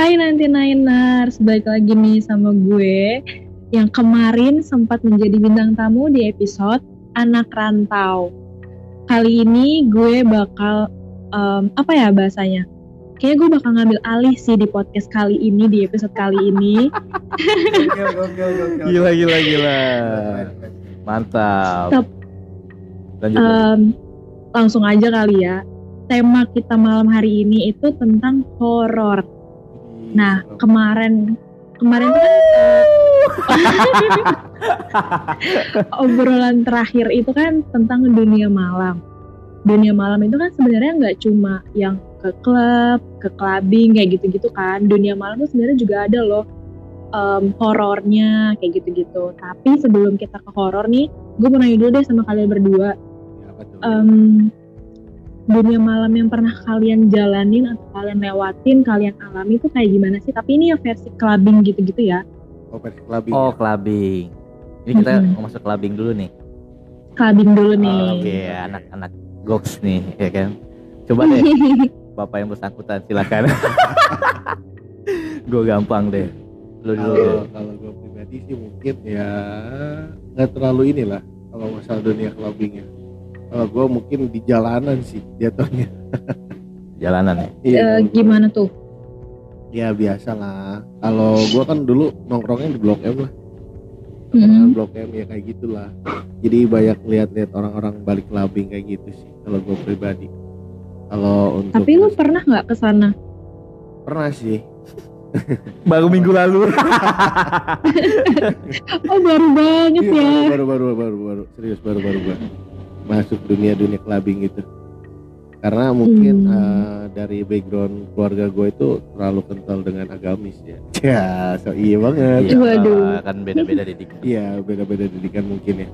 Hai nanti Niners, balik lagi nih sama gue yang kemarin sempat menjadi bintang tamu di episode Anak Rantau. Kali ini gue bakal um, apa ya bahasanya? Kayaknya gue bakal ngambil alih sih di podcast kali ini di episode kali ini. Gila gila gila. Mantap. Lanjut. Um, langsung aja kali ya. Tema kita malam hari ini itu tentang horor. Nah, kemarin kemarin tuh kan uh, obrolan terakhir itu kan tentang dunia malam. Dunia malam itu kan sebenarnya nggak cuma yang ke klub, ke clubbing kayak gitu-gitu kan. Dunia malam itu sebenarnya juga ada loh um, horornya kayak gitu-gitu. Tapi sebelum kita ke horor nih, gue mau nanya dulu deh sama kalian berdua. Um, dunia malam yang pernah kalian jalanin atau kalian lewatin, kalian alami itu kayak gimana sih? Tapi ini ya versi clubbing gitu-gitu ya. Oh, versi clubbing. oh ya? clubbing. Ini kita mau masuk clubbing dulu nih. Clubbing dulu nih. Oh, Oke, anak-anak goks nih, ya kan. Coba deh, bapak yang bersangkutan silakan. gue gampang deh. Lu dulu. Kalau kalau gue pribadi sih mungkin ya nggak terlalu inilah kalau masalah dunia clubbing ya. Kalau gue mungkin di jalanan sih jatuhnya. Jalanan ya. Iya. Eh, gua- gimana tuh? Ya biasa lah. Kalau gue kan dulu nongkrongnya di Blok M lah. Mhm. Nongkrongnya Blok M ya kayak gitulah. Jadi banyak lihat-lihat orang-orang balik clubbing kayak gitu sih. Kalau gue pribadi. Kalau untuk Tapi lu pernah nggak ke sana? pernah sih. Baru minggu lalu. Oh baru banget Iya, ya. baru baru baru baru serius baru baru gua masuk dunia dunia clubbing gitu karena mungkin Hmm. eh, dari background keluarga gue itu terlalu kental dengan agamis ya ya so iya banget Iya, Waduh. kan beda-beda didikan. iya beda beda didikan mungkin ya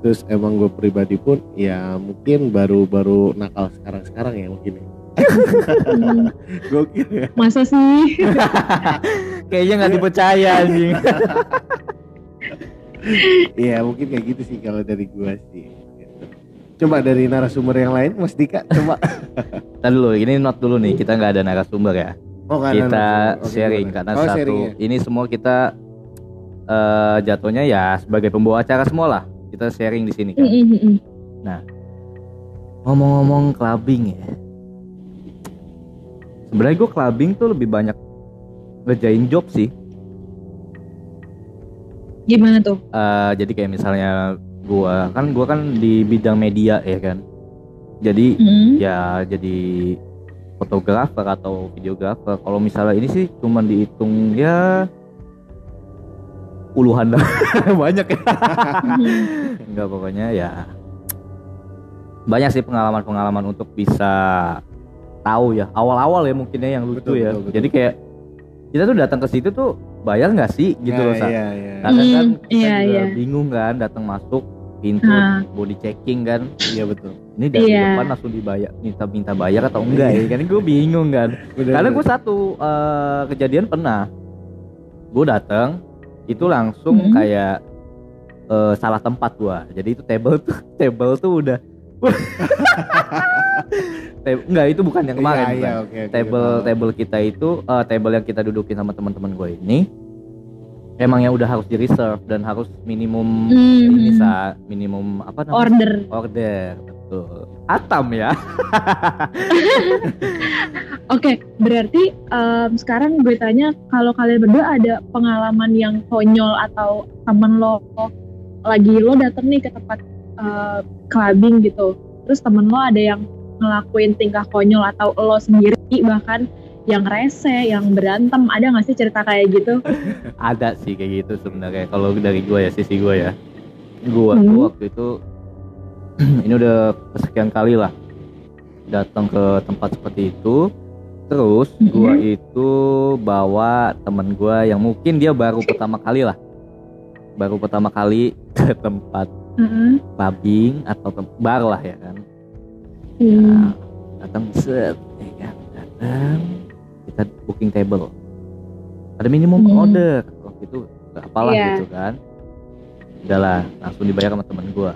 terus emang gue pribadi pun ya mungkin baru baru nakal sekarang sekarang ya mungkin ya Hmm, gokil ya masa sih? Kayaknya nggak dipercaya anjing. iya mungkin kayak gitu sih kalau dari gue sih. Coba dari narasumber yang lain Mas Dika coba Tadi dulu, ini not dulu nih. Kita nggak ada narasumber ya. oh, ada kita narasumber. Oke, sharing gimana? karena oh, satu sharing ya? ini semua kita eh jatuhnya ya sebagai pembawa acara semua lah kita sharing di sini kan mm. ngomong-ngomong clubbing ya sebenarnya gue clubbing tuh lebih banyak ngerjain job sih Gimana tuh? Eh, jadi kayak misalnya gua kan gua kan di bidang media ya kan. Jadi Hmm. ya jadi fotografer atau videografer. Kalau misalnya ini sih cuman dihitung ya puluhan dah banyak ya. Enggak pokoknya ya banyak sih pengalaman-pengalaman untuk bisa tahu ya. Awal-awal ya mungkinnya yang lucu Betul, ya. betul, betul. jadi kayak kita tuh datang ke situ tuh bayar nggak sih gitu Nah, loh Sa. iya, iya. kadang kan Hmm, kita iya, juga iya. bingung kan datang masuk pintu Ah. body checking kan iya betul ini dari Iya. depan langsung dibayar minta minta bayar atau enggak ya kan gue bingung kan Bener, karena gue satu eh, kejadian pernah gue datang itu langsung Hmm. kayak eh, salah tempat gua jadi itu table tuh table tuh udah enggak itu bukan yang kemarin Iya, iya, oke, oke, table paham. table kita itu eh, table yang kita dudukin sama teman-teman gue ini emang yang udah harus di reserve dan harus minimum Hmm. ini sa minimum apa namanya Order. order betul atam ya Oke, berarti em, sekarang gue tanya kalau kalian berdua ada pengalaman yang konyol atau temen lo lagi lo dateng nih ke tempat clubbing gitu, terus temen lo ada yang ngelakuin tingkah konyol atau lo sendiri bahkan yang rese, yang berantem, ada nggak sih cerita kayak gitu? ada sih kayak gitu sebenarnya. Kalau dari gue ya sisi gue ya. Gue Hmm. waktu itu ini udah kesekian kali lah datang ke tempat seperti itu. Terus gue itu bawa temen gue yang mungkin dia baru pertama kali lah. Baru pertama kali ke tempat Heeh. clubbing atau tem- bar lah ya kan Hmm. Nah, datang set ya kan datang kita booking table ada minimum Hmm. order waktu itu berapa lah Iya. gitu kan udahlah langsung dibayar sama temen gua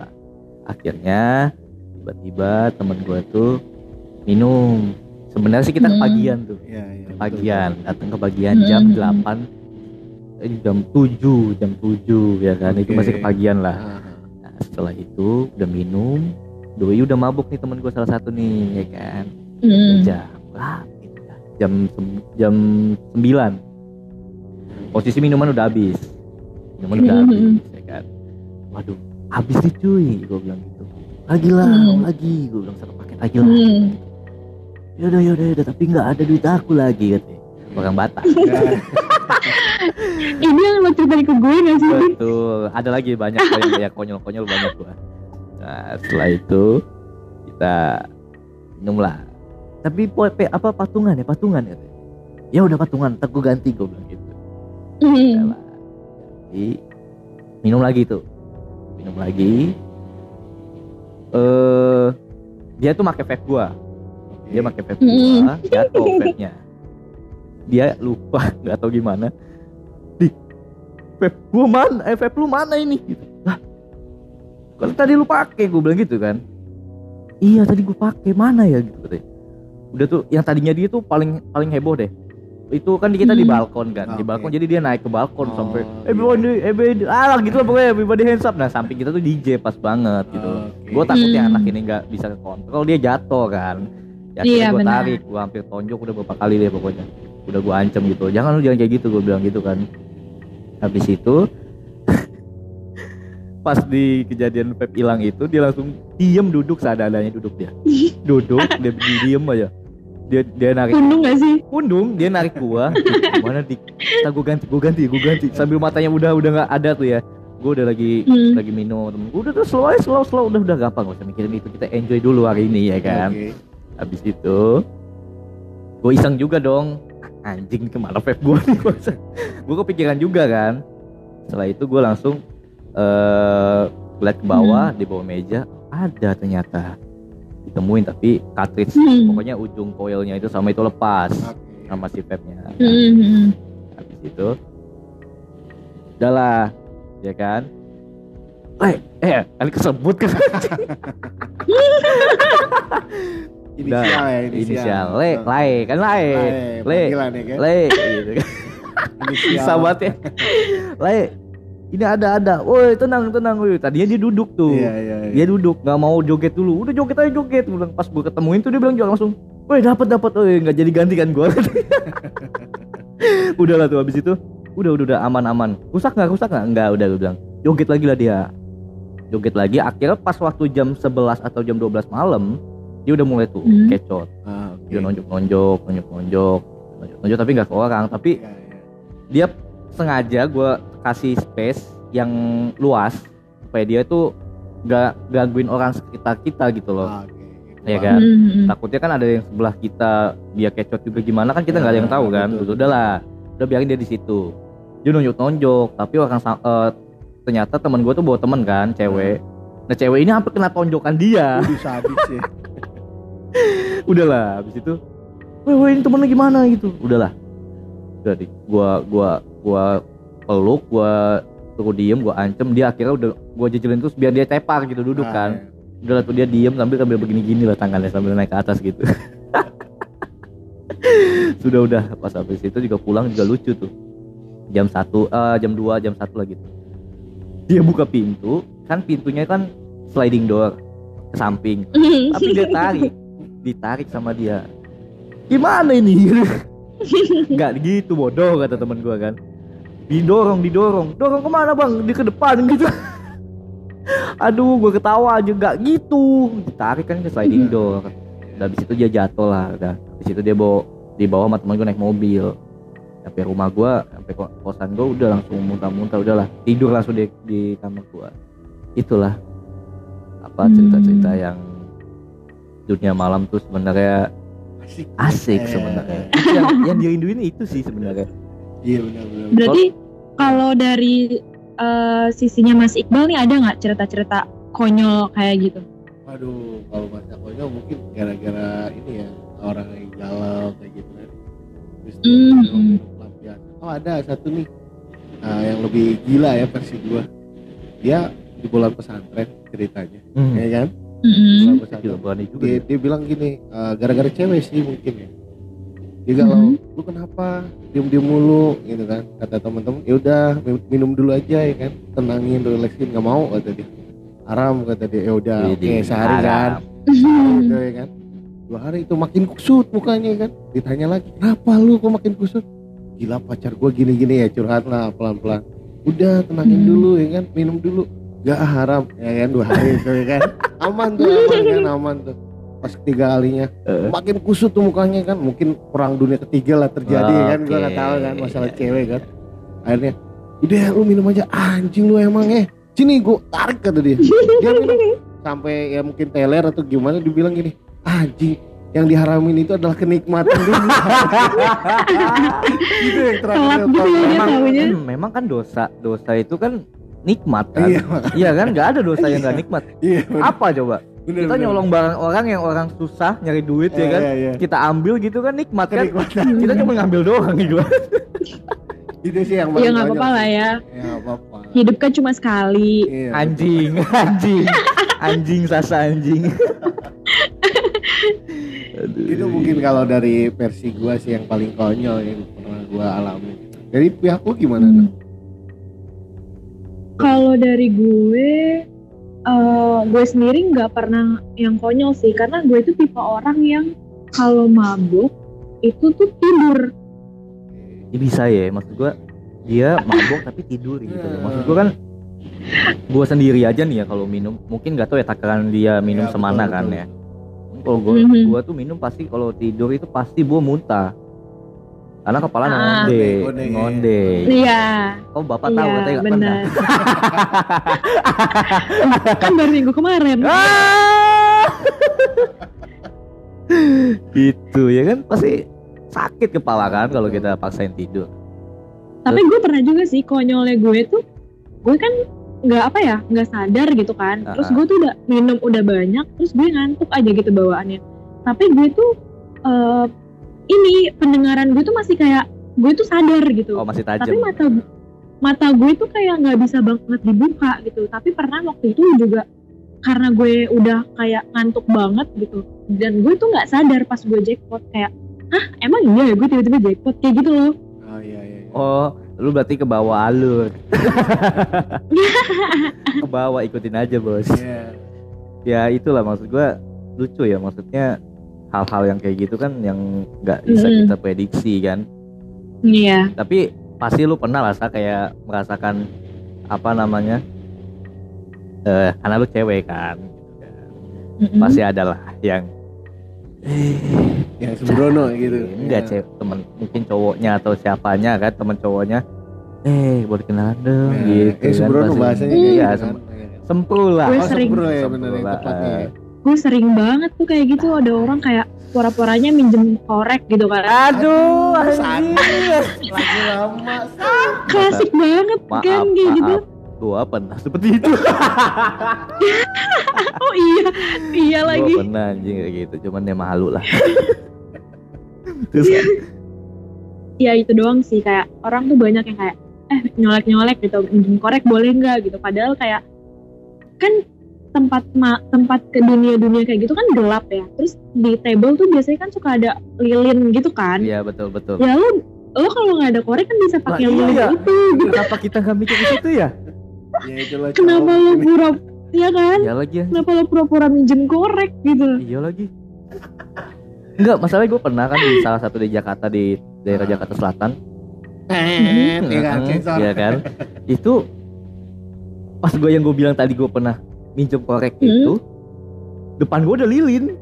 akhirnya tiba-tiba temen gua tuh minum sebenarnya sih kita Hmm. kepagian tuh Iya, iya. betul. pagian datang ke bagian jam Hmm. 8 eh, jam 7 jam 7 ya kan itu Oke. masih kepagian lah Ah, setelah itu udah minum doi udah mabuk nih temen gue salah satu nih ya kan Hmm. jam gitu dah. jam jam 9 posisi minuman udah habis minuman udah Hmm. habis ya kan waduh habis nih cuy gue bilang gitu lagi lah Hmm. lagi gue bilang satu paket lagi lah Hmm. yaudah yaudah yaudah tapi nggak ada duit aku lagi katanya orang Batak ya. Ini yang lo ceritain ke gue gak sih? betul. Ada lagi banyak banyak banyak konyol konyol banyak gua. Nah setelah itu kita minum lah. Tapi po- pe- apa patungan ya? Patungan ya ya udah patungan ntar gua ganti gue bilang gitu. Lah. Jadi, minum lagi tuh. Minum lagi. Eh dia tuh pakai vape gua. Dia pakai vape gua jatuh vape-nya. Dia lupa nggak tahu gimana vape gua mana eh vape lu mana ini? Gitu lah kalau tadi lu pakai gua bilang gitu kan. Iya tadi gua pakai mana ya gitu katanya. Udah tuh yang tadinya dia tuh paling paling heboh deh. Itu kan di kita di Hmm. balkon kan di Oke. balkon. jadi dia naik ke balkon Oh, sampai iya. everybody everybody ah gitu lah pokoknya everybody hands up. Nah samping kita tuh DJ pas banget gitu. Oke. gue takut yang Hmm. anak ini nggak bisa kontrol dia jatuh kan. Ya, Iya, gue tarik gue hampir tonjok udah beberapa kali deh pokoknya. Udah gue ancam gitu. Jangan lu jangan kayak gitu gue bilang gitu kan habis itu pas di kejadian Pep hilang itu dia langsung diem duduk seadanya duduk dia. Duduk dia di- diem aja. Dia dia narik. Pundung gak sih? pundung dia narik gua. Gimana di kita gua ganti gua ganti gua ganti. Sambil matanya udah udah nggak ada tuh ya. Gua udah lagi Hmm. lagi minum. Temen gua udah tuh slow aja, slow slow. Udah udah gampang gak usah mikirin itu. Kita enjoy dulu hari ini ya kan. Oke. habis itu gue iseng juga dong. Anjing ke mana vape gue nih gue kepikiran juga kan setelah itu gue langsung eh lihat ke bawah di bawah meja ada ternyata ditemuin tapi cartridge Hmm. pokoknya ujung coilnya itu sama itu lepas sama si vape nya Hmm. habis itu udahlah ya kan eh eh kan kesebut kan Inisial ya, inisial. le lae kan Le, Le. kan? le gitu kan Inisial. bisa banget ya. Le ini ada ada. Woi tenang tenang. Woi tadinya dia duduk tuh. Iya, iya, iya. dia duduk nggak mau joget dulu. Udah joget aja joget. Bilang pas gue ketemuin tuh dia bilang juga langsung woi dapat dapat woi nggak jadi ganti kan gue udah lah tuh habis itu udah udah udah aman aman. Rusak nggak rusak nggak? Nggak udah gue bilang. Joget lagi lah dia. Joget lagi akhirnya pas waktu jam 11 atau jam 12 malam dia udah mulai tuh Hmm. kecot. Ah, oke. dia nonjok nonjok nonjok nonjok nonjok nonjok tapi nggak ke orang. Tapi Iya, iya. Dia sengaja gue kasih space yang luas supaya dia tuh gak gangguin orang sekitar kita gitu loh Ah, oke. Iya Wah, kan? Hmm. takutnya kan ada yang sebelah kita dia kecot juga gimana kan kita nggak ada yang tahu kan Betul. Udah udahlah udah biarin dia di situ dia nonjok nonjok tapi orang eh, ternyata teman gue tuh bawa temen kan cewek nah cewek ini hampir kena tonjokan dia Waduh sadis ya. udahlah habis itu weh ini temennya gimana gitu udahlah udah di gua gua gua peluk gua suruh diem gua ancem. Dia akhirnya udah gua jejelin terus biar dia tepar gitu duduk Ah, kan. iya. udahlah tuh dia diem sambil sambil begini-gini lah tangannya sambil naik ke atas gitu. Sudah udah. Pas habis itu juga pulang juga lucu tuh. Jam satu eh, jam 2 jam satu lagi tuh dia buka pintu kan pintunya kan sliding door ke samping. Tapi dia tarik ditarik sama dia. Gimana ini nggak gitu bodoh kata teman gua kan. Didorong didorong. Dorong ke mana bang? Di ke depan gitu. Aduh gua ketawa aja. Nggak gitu. Ditarik kan ke sliding door. Udah habis itu dia jatuh lah udah. Habis itu dia bawa dibawa sama teman gua naik mobil. Sampai rumah gua sampai ko- kosan gua udah langsung muntah-muntah udahlah. Tidur langsung di, di kamar gua. Itulah apa Hmm. cerita-cerita yang dunia malam tuh sebenarnya Asik. asik Eh, sebenarnya yang, yang dirinduin itu sih sebenarnya Iya benar-benar. Berarti kalau dari eh, sisinya Mas Iqbal nih ada nggak cerita-cerita konyol kayak gitu? Waduh, kalau masa konyol mungkin gara-gara ini ya orang yang galau kayak gitu kan. Terus pelampiasan. Oh ada satu nih ah, yang lebih gila ya versi gua. Dia di bulan pesantren ceritanya, Hmm. ya kan? Berani juga dia, ya. dia bilang gini "Eh, gara-gara cewek sih mungkin. Ya dia galau Mhm. lu kenapa? Diem diem mulu gitu kan. Kata teman-teman ya udah mi- minum dulu aja ya kan. Tenangin relaksin nggak mau kata dia. Haram kata dia. Ya udah oke Widih, sehari kan. sehari gitu ya kan. Dua hari itu makin kusut mukanya kan. Ditanya lagi kenapa lu kok makin kusut? Gila pacar gua gini-gini ya curhat lah pelan-pelan. Udah tenangin Hmm. dulu ya kan. Minum dulu gak haram. Ya kan dua hari itu ya kan? Aman tuh aman kan? Aman tuh. Pas ketiga kalinya. Eh. makin kusut tuh mukanya kan? Mungkin perang dunia ketiga lah terjadi ya kan? Gua nggak Oke. tahu kan? Masalah cewek kan? Akhirnya udah lu minum aja. Anjing lu emang eh. Sini gua tarik kata dia. Dia minum. Sampai ya mungkin teler atau gimana dibilang gini anjing yang diharamin itu adalah kenikmatan dunia. Itu yang terakhir Telat yang gitu paling- ya. memang, hmm, memang kan dosa dosa itu kan nikmat kan? Iya iya kan? Nggak ada dosa yang nggak nikmat. Iya bener, apa coba? Bener, kita bener. nyolong barang orang yang orang susah nyari duit ya Iya, kan? iya, iya. kita ambil gitu kan nikmat kan? Kita cuma ngambil doang gitu. Itu sih yang Ya nggak apa-apa lah ya. ya nggak apa-apa. Hidup kan cuma sekali. Iya, anjing anjing. Anjing sasa anjing. Aduh. itu mungkin kalau dari versi gua sih yang paling konyol yang pernah gua alami. Dari pihak lu gimana Hmm. Kalau dari gue, eh, gue sendiri nggak pernah yang konyol sih, karena gue itu tipe orang yang kalau mabuk itu tuh tidur. Ya bisa ya maksud gua dia mabok tapi tidur gitu loh. maksud gua kan gua sendiri aja nih ya kalau minum mungkin nggak tahu ya takaran dia minum Ya, betul, semana kan betul. ya kalau gua Mhm. gua tuh minum pasti kalau tidur itu pasti gua muntah karena kepala Ah. ngonde Ngonde, ngonde Iya, oh bapak tahu iya katanya nggak pernah benar. kan baru minggu kemarin. Ah! gitu ya kan pasti sakit kepala kan kalau kita paksain tidur Tapi gue pernah juga sih konyolnya gue tuh, gue kan nggak apa ya, nggak sadar gitu kan. Terus Ah. gue tuh udah minum udah banyak, terus gue ngantuk aja gitu bawaannya. Tapi gue tuh eh, ini pendengaran gue tuh masih kayak gue tuh sadar gitu. oh masih tajam tapi mata mata gue tuh kayak nggak bisa banget dibuka gitu tapi pernah waktu itu juga karena gue udah kayak ngantuk banget gitu dan gue tuh nggak sadar pas gue jackpot kayak hah emang iya ya gue tiba-tiba jackpot kayak gitu loh oh iya iya, iya. Oh, lu berarti ke bawah alur. ke bawah ikutin aja, Bos. Iya. Ya itulah maksud gua lucu ya maksudnya hal-hal yang kayak gitu kan yang nggak bisa Mm-mm. kita prediksi kan. iya Tapi pasti lu pernah lah Sa, kayak merasakan apa namanya? Eh, karena lu cewek kan. Mm-mm. Pasti ada lah yang yang sembrono gitu enggak Iya. cewek temen mungkin cowoknya atau siapanya kan temen cowoknya eh boleh kenalan dong Nah, gitu eh, sembrono bahasanya Iya, kayak iya gitu sem- kan. Sempul lah Oh, sembro ya yang tepatnya ya. Gue sering banget tuh kayak gitu ada orang kayak pura-puranya minjem korek gitu kan Aduh, Sakit. anjing. Lagi lama. klasik banget Maaf, kan kayak gitu. Gua pernah seperti itu. oh iya iya lagi Gua pernah anjing kayak gitu, cuman ya malu lah. Terus ya itu doang sih kayak orang tuh banyak yang kayak eh nyolek-nyolek gitu minjem korek boleh nggak gitu padahal kayak kan tempat ma- tempat ke dunia-dunia kayak gitu kan gelap ya terus di table tuh biasanya kan suka ada lilin gitu kan iya betul betul. ya lo lo kalau nggak ada korek kan bisa pakai lilin iya. itu Kenapa kita nggak mikir ke situ ya? Ya itulah kenapa lo pura ya kan Iya lagi ya. kenapa lo pura-pura minjem korek gitu Iya lagi. Enggak, masalahnya gue pernah kan di salah satu di Jakarta di daerah Jakarta Selatan. Eh. Iya kan? Itu pas gue yang gue bilang tadi gue pernah minjem korek Hmm. itu depan gue udah lilin.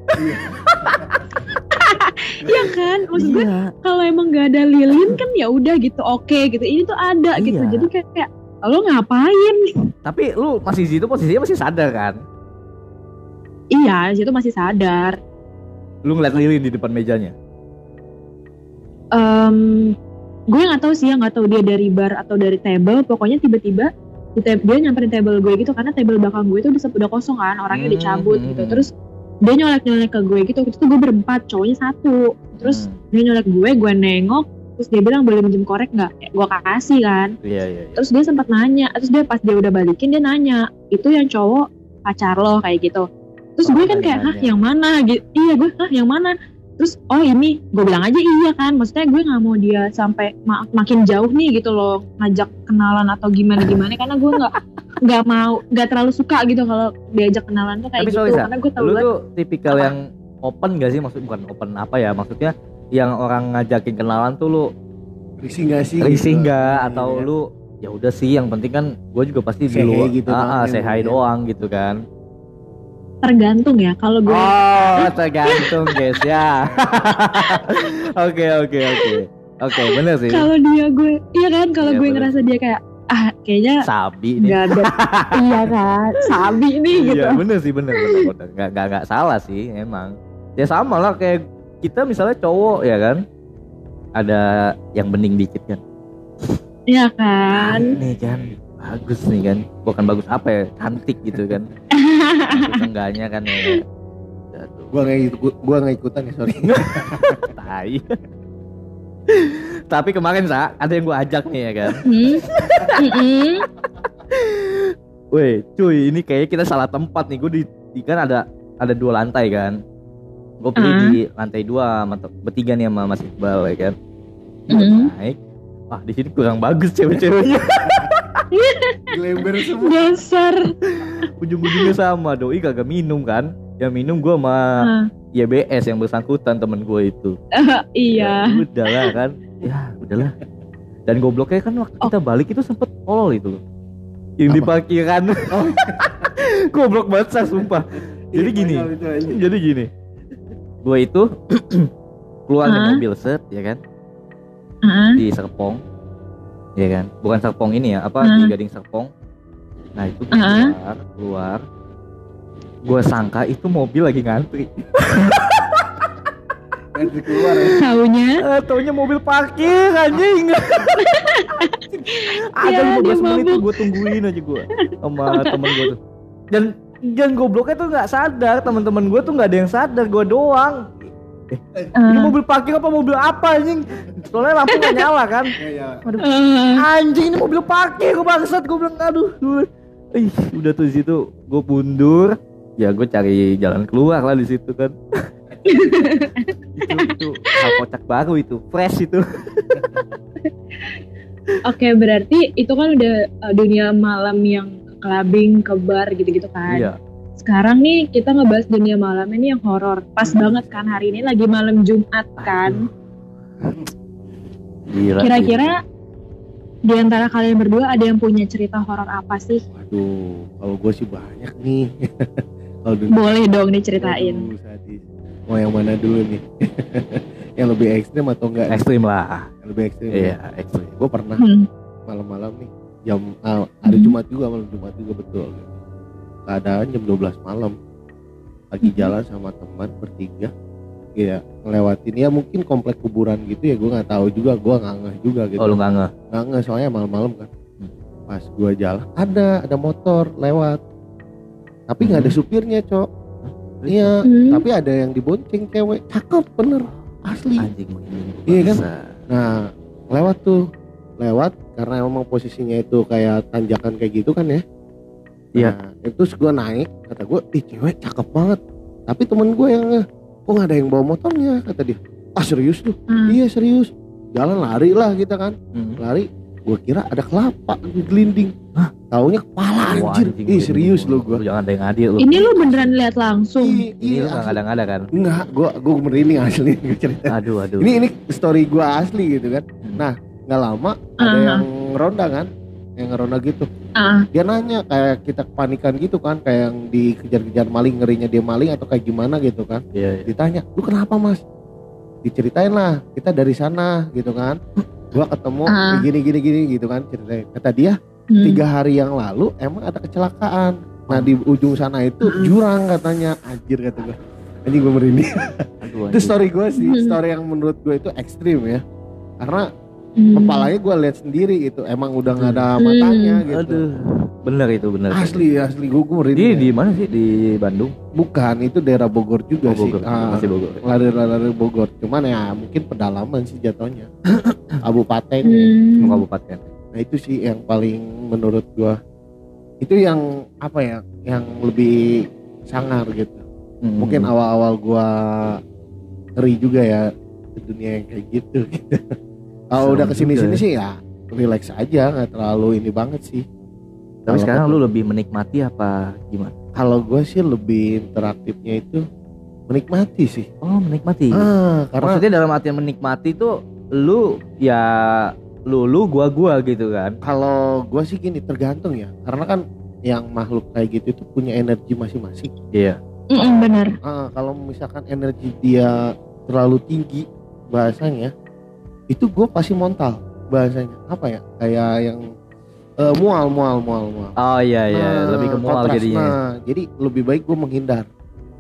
Iya kan maksud gue Iya. kalau emang nggak ada lilin kan ya udah gitu oke gitu ini tuh ada gitu Iya. jadi kayak, kayak lo ngapain Tapi lu masih di situ posisinya masih sadar kan? iya di situ masih sadar Lu ngeliat lilin di depan mejanya. Em, gue nggak tahu sih ya nggak tahu dia dari bar atau dari table pokoknya tiba-tiba di dia nyamperin table gue gitu karena table belakang gue itu udah, udah kosong kan orangnya Hmm, dicabut hmm, gitu hmm. terus dia nyolek-nyolek ke gue gitu itu gue berempat cowoknya satu terus Hmm. dia nyolek gue gue nengok terus dia bilang boleh minjem korek nggak Ya, gue kasih kan Iya iya. iya. terus dia sempat nanya terus dia pas dia udah balikin dia nanya itu yang cowok pacar lo kayak gitu terus gue kan kayak hah yang mana gitu iya gue hah yang mana terus oh ini gue bilang aja iya kan maksudnya gue nggak mau dia sampai ma- makin jauh nih gitu loh ngajak kenalan atau gimana gimana karena gue nggak nggak mau nggak terlalu suka gitu kalau diajak kenalan tuh kayak Tapi gitu karena gue tahu lu tuh tipikal Apa? yang open gak sih maksud bukan open apa ya maksudnya yang orang ngajakin kenalan tuh lu risih gak sih risih gitu? nggak Iya, atau iya. lu ya udah sih yang penting kan gue juga pasti dulu hi gitu ah, ah, ya, hi ya. doang gitu kan tergantung ya kalau gue oh tergantung guys ya. Oke oke oke. Oke bener sih. Kalau dia gue iya kan? Kalau Iya, gue bener. ngerasa dia kayak ah kayaknya sabi nih. nggak ada iya kan? Sabi nih gitu. Iya bener sih bener bener, bener. Gak, gak, gak salah sih emang. Ya sama lah kayak kita misalnya cowok ya kan? Ada yang bening dikit kan? Iya kan? Nih kan bagus nih kan? Bukan bagus apa ya cantik gitu kan enggaknya kan ya. Gua nggak ikut gua nggak ikutan ya sorry. Tai. Tapi kemarin sa ada yang gua ajak nih ya kan. Hmm. Weh cuy ini kayaknya kita salah tempat nih. Gue di, di kan ada ada dua lantai kan. Gue pilih Ah. di lantai dua sama te- bertiga nih sama Mas Iqbal ya kan. Mhm. naik. Wah di sini kurang bagus cewek-ceweknya Glember semua. Dasar. Ujung-ujungnya sama Doi. Kagak minum kan? Yang minum gue sama Ah, YBS yang bersangkutan temen gue itu. Iya. Ya, udahlah kan? Ya udahlah. Dan gobloknya kan waktu kita balik itu sempet tolol itu loh. Yang di parkiran. Oh. Goblok banget Sa, sumpah. Jadi Iya, gini. itu aja. Jadi gini. Gue itu Keluar dari Hah? mobil set ya kan? Ah, Di Serpong Ya kan Bukan Serpong ini ya Apa Hah? di Gading Serpong Nah itu gue Hah? keluar Keluar Gue sangka itu mobil lagi ngantri keluar ya taunya Eh, taunya mobil parkir anjing. Ada Ya, 15 dia menit gue tungguin aja gue sama temen gue tuh. Dan dan gobloknya tuh nggak sadar teman-teman gue tuh nggak ada yang sadar gue doang. Ini Ah, mobil parkir apa mobil apa anjing? Soalnya lampu nggak nyala kan. ah, Anjing ini mobil parkir gue bangsat gue bilang aduh. Ih udah tuh di situ gue mundur. Ya gue cari jalan keluar lah di situ kan. itu itu hal kocak baru itu fresh itu Oke berarti itu kan udah uh, dunia malam yang clubbing, ke bar gitu-gitu kan. iya Sekarang nih kita ngebahas dunia malam ini yang horor. Pas banget kan hari ini lagi malam Jumat kan. Gila, Kira-kira di antara kalian berdua ada yang punya cerita horor apa sih? waduh kalau gue sih banyak nih kalau Boleh dong diceritain. Mau yang mana dulu nih yang lebih ekstrim atau enggak nih? ekstrim lah Yang lebih ekstrim iya ekstrim gue pernah Hmm. malam-malam nih jam ah, hari Hmm. Jumat juga malam Jumat juga betul gitu. Keadaan jam 12 malam lagi Hmm. jalan sama teman bertiga ya ngelewatin ya mungkin komplek kuburan gitu ya gue nggak tahu juga gue nggak ngeh juga gitu oh lu nggak ngeh nggak ngeh soalnya malam-malam kan Hmm. pas gue jalan ada ada motor lewat tapi nggak ada Hmm. supirnya cok iya Hmm. tapi ada yang dibonceng cewek cakep bener asli anjing Iya kan? Nah, lewat tuh. Lewat karena emang posisinya itu kayak tanjakan kayak gitu kan ya. Iya. Nah, itu gue naik, kata gue, ih cewek cakep banget. Tapi temen gue yang kok nggak ada yang bawa motornya, kata dia. Ah serius tuh? Ah. Iya serius. Jalan lari lah kita kan, Hmm. lari. Gue kira ada kelapa gelinding. Hah? Taunya kepala Wah, anjir. anjing, Ih serius lu- lo gue. jangan ada yang adil lu Ini lu beneran lihat langsung? Iya, ini iya, lu nggak asli. kadang-kadang kan Enggak, gue gue merinding asli gue cerita. aduh aduh Ini ini story gue asli gitu kan. Hmm. Nah, nggak lama ada Aha. yang ronda kan, yang ronda gitu. Ah, Dia nanya kayak kita kepanikan gitu kan, kayak yang dikejar-kejar maling, ngerinya dia maling atau kayak gimana gitu kan. iya iya. Ditanya, lu kenapa mas? Diceritain lah, kita dari sana gitu kan. Gua ketemu Ah. gini gini gini gitu kan ceritain. Kata dia hmm. tiga hari yang lalu emang ada kecelakaan. Nah di ujung sana itu Hmm. jurang katanya. Anjir kata gue. Anjing gue merinding. itu story gue sih, Hmm. story yang menurut gue itu ekstrim ya. Karena Hmm. kepalanya gue lihat sendiri gitu emang udah nggak ada Hmm. matanya gitu. Aduh bener itu bener asli asli gue gue di di mana sih? Di Bandung? Bukan itu daerah Bogor juga Oh, Bogor. Sih Ah, masih Bogor. lari-lari Bogor. Cuman ya mungkin pedalaman sih jatuhnya. Kabupaten. Hmm. Kabupaten. Nah itu sih yang paling menurut gue itu yang apa ya yang lebih sangar gitu. Hmm. mungkin awal-awal gua ngeri juga ya ke dunia yang kayak gitu kalau udah ke sini-sini ya. sih ya relax aja nggak terlalu ini banget sih Tapi Kalau sekarang lu lebih menikmati apa gimana? kalau gue sih lebih interaktifnya itu menikmati sih Oh menikmati. ah karena Maksudnya dalam artian menikmati tuh lu ya lu lu gua gua gitu kan. kalau gue sih gini tergantung ya karena kan yang makhluk kayak gitu itu punya energi masing-masing Iya. Mm-mm, bener. Ah, kalau misalkan energi dia terlalu tinggi bahasanya itu gue pasti montal bahasanya apa ya kayak yang eh, mual mual mual mual Oh iya iya, Nah, lebih ke mual kontras. jadinya. Nah, jadi lebih baik gue menghindar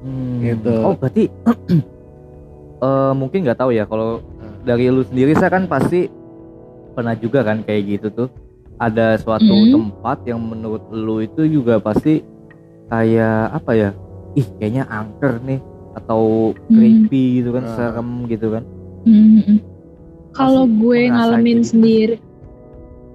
Hmm. gitu. Oh berarti eh mungkin nggak tahu ya kalau Nah. dari lu sendiri saya kan pasti pernah juga kan kayak gitu tuh ada suatu Hmm. tempat yang menurut lu itu juga pasti kayak apa ya ih kayaknya angker nih atau Hmm. creepy gitu kan Ah. serem gitu kan Mm-mm. Kalau gue ngalamin gitu. sendiri,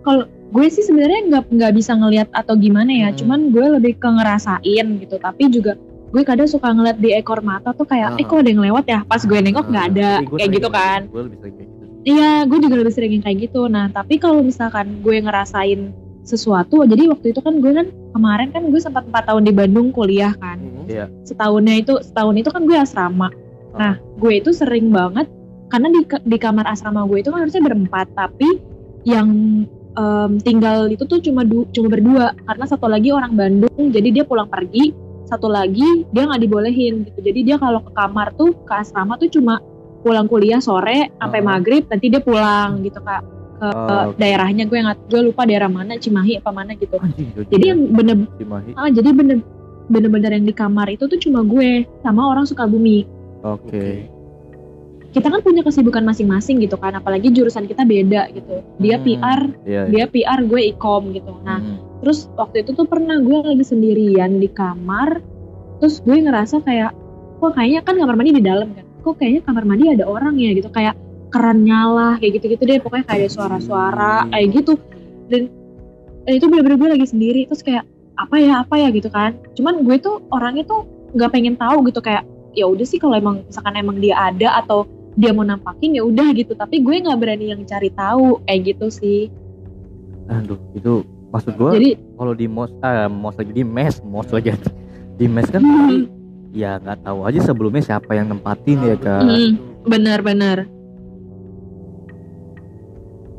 kalau gue sih sebenarnya nggak nggak bisa ngelihat atau gimana ya, Hmm. cuman gue lebih ke ngerasain gitu. Tapi juga gue kadang suka ngeliat di ekor mata tuh kayak, eh Ah. kok ada yang lewat ya? Pas gue nengok nggak Ah. ada, kayak gitu kan. gue lebih sering kayak gitu Iya, gue juga lebih sering kayak gitu. Nah, tapi kalau misalkan gue ngerasain sesuatu, jadi waktu itu kan gue kan kemarin kan gue sempat empat tahun di Bandung kuliah kan. Hmm. Iya. Setahunnya itu setahun itu kan gue asrama. Nah, gue itu sering banget karena di di kamar asrama gue itu kan harusnya berempat, tapi yang em, tinggal itu tuh cuma du, cuma berdua karena satu lagi orang Bandung, jadi dia pulang pergi, satu lagi dia nggak dibolehin gitu. Jadi dia kalau ke kamar tuh ke asrama tuh cuma pulang kuliah sore sampai Oh. maghrib, nanti dia pulang gitu kak ke Oh, oke. daerahnya gue nggak gue lupa daerah mana Cimahi apa mana gitu. Jauh Jadi yang bener Cimahi. ah, jadi bener bener-bener yang di kamar itu tuh cuma gue sama orang Sukabumi Oke. Kita kan punya kesibukan masing-masing gitu kan apalagi jurusan kita beda gitu. Dia Hmm, PR Iya. dia PR gue ikom gitu. Nah Hmm. terus waktu itu tuh pernah gue lagi sendirian di kamar terus gue ngerasa kayak kok kayaknya kan kamar mandi di dalam kan? Kok kayaknya kamar mandi ada orang ya? Gitu kayak keran nyala kayak gitu-gitu deh pokoknya kayak ada suara-suara kayak gitu. Dan, dan itu bener-bener gue lagi sendiri terus kayak apa ya apa ya? Gitu kan. Cuman gue tuh orangnya tuh nggak pengen tahu gitu kayak ya udah sih kalau emang misalkan emang dia ada atau dia mau nampakin ya udah gitu. Tapi gue nggak berani yang cari tahu kayak gitu sih. Aduh, itu maksud gua jadi kalau di mos ah mos lagi di mes mos lagi. Di mes kan Hmm. ya nggak tahu aja sebelumnya siapa yang nempatin ya kan Hmm. benar-benar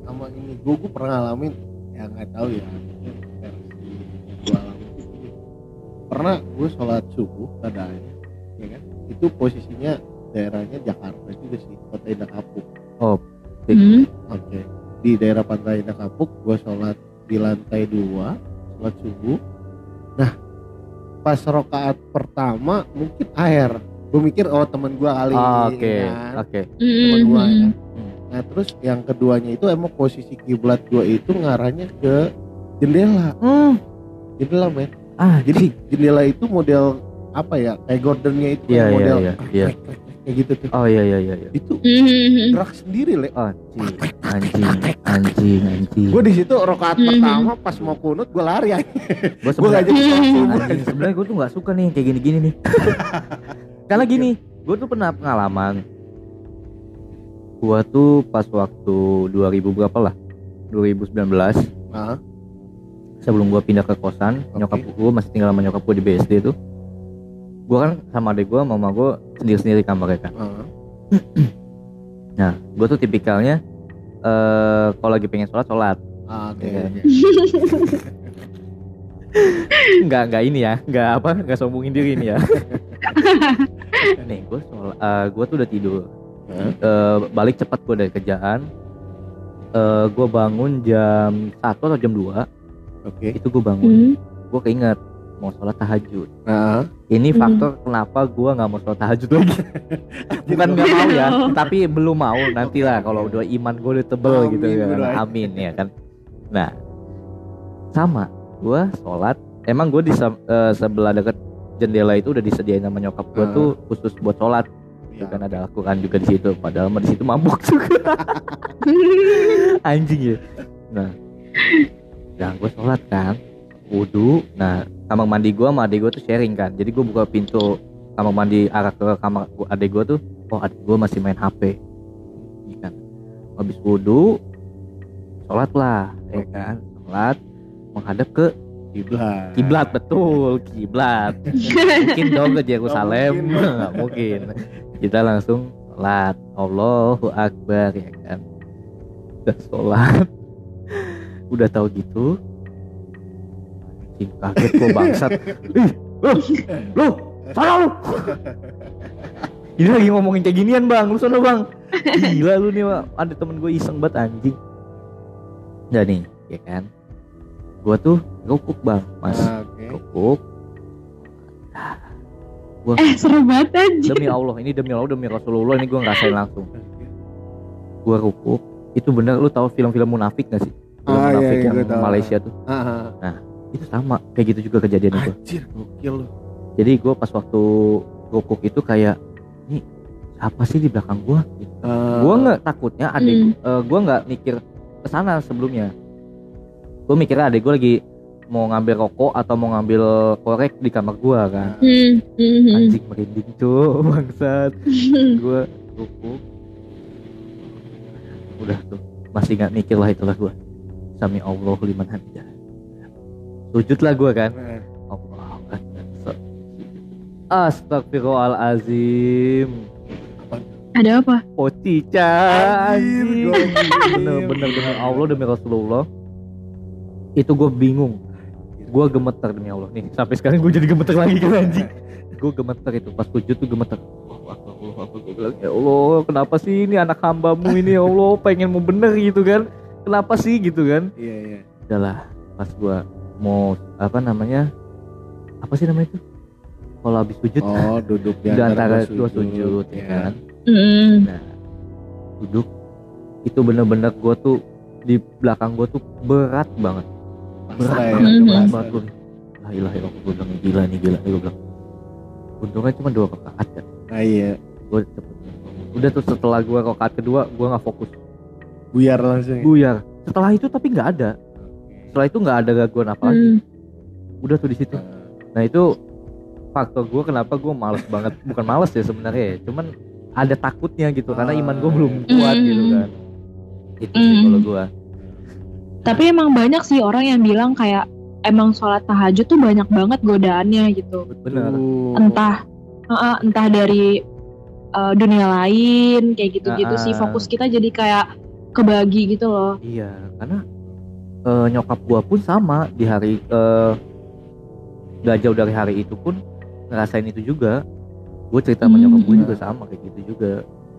sama ini gue gue pernah ngalamin ya nggak tahu ya. Gue pernah gue sholat subuh keadaannya ya kan? Itu posisinya daerahnya Jakarta juga sih kota Indah Kapuk Hmm. oke di daerah pantai Indah Kapuk gue sholat di lantai dua sholat subuh nah pas rokaat pertama mungkin air gue mikir oh temen gue kali Oh, oke kan. oke temen gua ya. Hmm. Nah terus yang keduanya itu emang posisi kiblat gua itu ngarahnya ke jendela, hmm. jendela men. ah Jadi jendela itu model apa ya? Kayak gordennya itu Iya, iya, model iya, krek, iya. Kayak gitu tuh. oh iya iya iya iya Itu Hmm. gerak sendiri le. anjing anjing anjing anjing Gue di situ rokaat Mhm. pertama pas mau kunut gue lari gue Gue gak jadi sebenarnya gue tuh nggak suka nih kayak gini-gini nih. Karena gini, gue tuh pernah pengalaman. Gue tuh pas waktu 2000 berapa lah? 2019 Ah, sebelum gue pindah ke kosan, nyokap gue masih tinggal sama nyokap gue di BSD tuh. Gue kan sama adik gue, mama gue sendiri-sendiri kamarnya kan. ah. Nah, gue tuh tipikalnya eh kalau lagi pengen sholat sholat. Ah, oke. Iya. Nggak nggak ini ya, nggak apa, nggak sombongin diri ini ya. Nih, gue sholat, gue tuh udah tidur. Hah? Eh, balik cepat gue dari kerjaan eh gue bangun jam 1 atau jam 2 Oke. itu gue bangun Hmm. gue keinget mau sholat tahajud Ah, ini Hmm. faktor kenapa gue nggak mau sholat tahajud lagi. Bukan nggak mau ya tapi belum mau nantilah kalau udah iman gue udah tebel Amin, gitu kan. bro. amin ya kan. Nah sama gue sholat emang gue di eh, sebelah deket jendela itu udah disediain sama nyokap gue Ah. tuh khusus buat sholat. Itu kan ada Al-Quran juga di situ padahal di situ mabuk juga. Anjing ya. Nah nah gue sholat kan wudhu. Nah kamar mandi gue sama adik gue tuh sharing kan. Jadi gue buka pintu kamar mandi arah ke kamar gua, adek gua tuh oh adek gua masih main HP Iya kan? Habis wudhu sholat lah ya kan? Sholat menghadap ke Kiblat. kiblat betul kiblat. Mungkin dong ke Yerusalem Nggak mungkin. nggak mungkin. Kita langsung sholat. Allahu Akbar ya kan? Udah sholat. Udah tahu gitu anjing kaget gua bangsat. Ih lu lu salah lu. Ini lagi ngomongin kayak ginian bang. Lu sana bang. Gila lu nih Pak. ada temen gue iseng banget anjing. Nah nih ya kan? Gua tuh rukuk bang mas. Ah, Oke. rukuk gua Eh seru banget aja. demi Allah ini demi Allah demi Rasulullah ini gua ngerasain langsung. Gua rukuk. Itu bener lu tahu film-film munafik gak sih? Film Ah, iya, munafik iya, yang gua tahu. Malaysia tuh. Ah, ah. Itu sama. Kayak gitu juga kejadian itu Anjir, gokil lu. jadi gua pas waktu rukuk itu kayak ini apa sih di belakang gua? Gitu. Ah, gua nggak takutnya adik Hmm. eh, gua nggak mikir ke sana sebelumnya. Gua mikirnya adik gua lagi mau ngambil rokok atau mau ngambil korek di kamar gua kan. Hmm, hmm, hmm. anjing merinding cuy bangsat. Gua rukuk udah tuh masih nggak mikir lah itulah gua. Sami Allah liman hamidah sujud lah gua kan? Nah, Allah Akbar. Astagfirullahalazim Ada apa? Oh cica Anjir, anjing gokil. Bener-bener demi Allah demi Rasulullah. Itu gue bingung. Gue gemeter demi Allah. Nih Sampai sekarang gue jadi gemeter lagi kan anjing. Gue gemeter itu. Pas sujud tuh gemeter. Allahu Akbar, Allahu Akbar. Gue bilang ya Allah kenapa sih ini anak hambamu ini? Ya Allah pengen mau bener gitu kan? Kenapa sih? Gitu kan? Iya, iya. Udahlah pas gue mau apa namanya Apa sih namanya itu Kalau habis sujud Oh, duduk di di antara dua dua sujud ya kan Hmm. Nah, duduk itu bener-bener gue tuh di belakang gue tuh berat banget, berat Pasrah ya, banget, Mhm. berat banget gue. La ilaha illallah gue bilang gila nih gila nih gue bilang. Untungnya cuma dua rakaat kan, Ah, iya. gue cepet. Udah tuh setelah gue rakaat kedua gue nggak fokus, Buyar langsung. ya? buyar. Setelah itu tapi nggak ada, setelah itu nggak ada gangguan apa lagi. Hmm. Udah tuh di situ. Nah itu faktor gue kenapa gue males banget, bukan males ya sebenarnya, ya. cuman ada takutnya gitu karena iman gue belum kuat Mhm. gitu kan. Itu sih Mhm. kalau gue. Tapi emang banyak sih orang yang bilang kayak emang sholat tahajud tuh banyak banget godaannya gitu. Bener. Entah uh, entah dari uh, dunia lain kayak gitu-gitu Ah, sih fokus kita jadi kayak kebagi gitu loh. Iya, karena eh, nyokap gua pun sama di hari eh gak jauh dari hari itu pun ngerasain itu juga. Gue cerita sama Hmm. nyokap gue juga sama kayak gitu juga.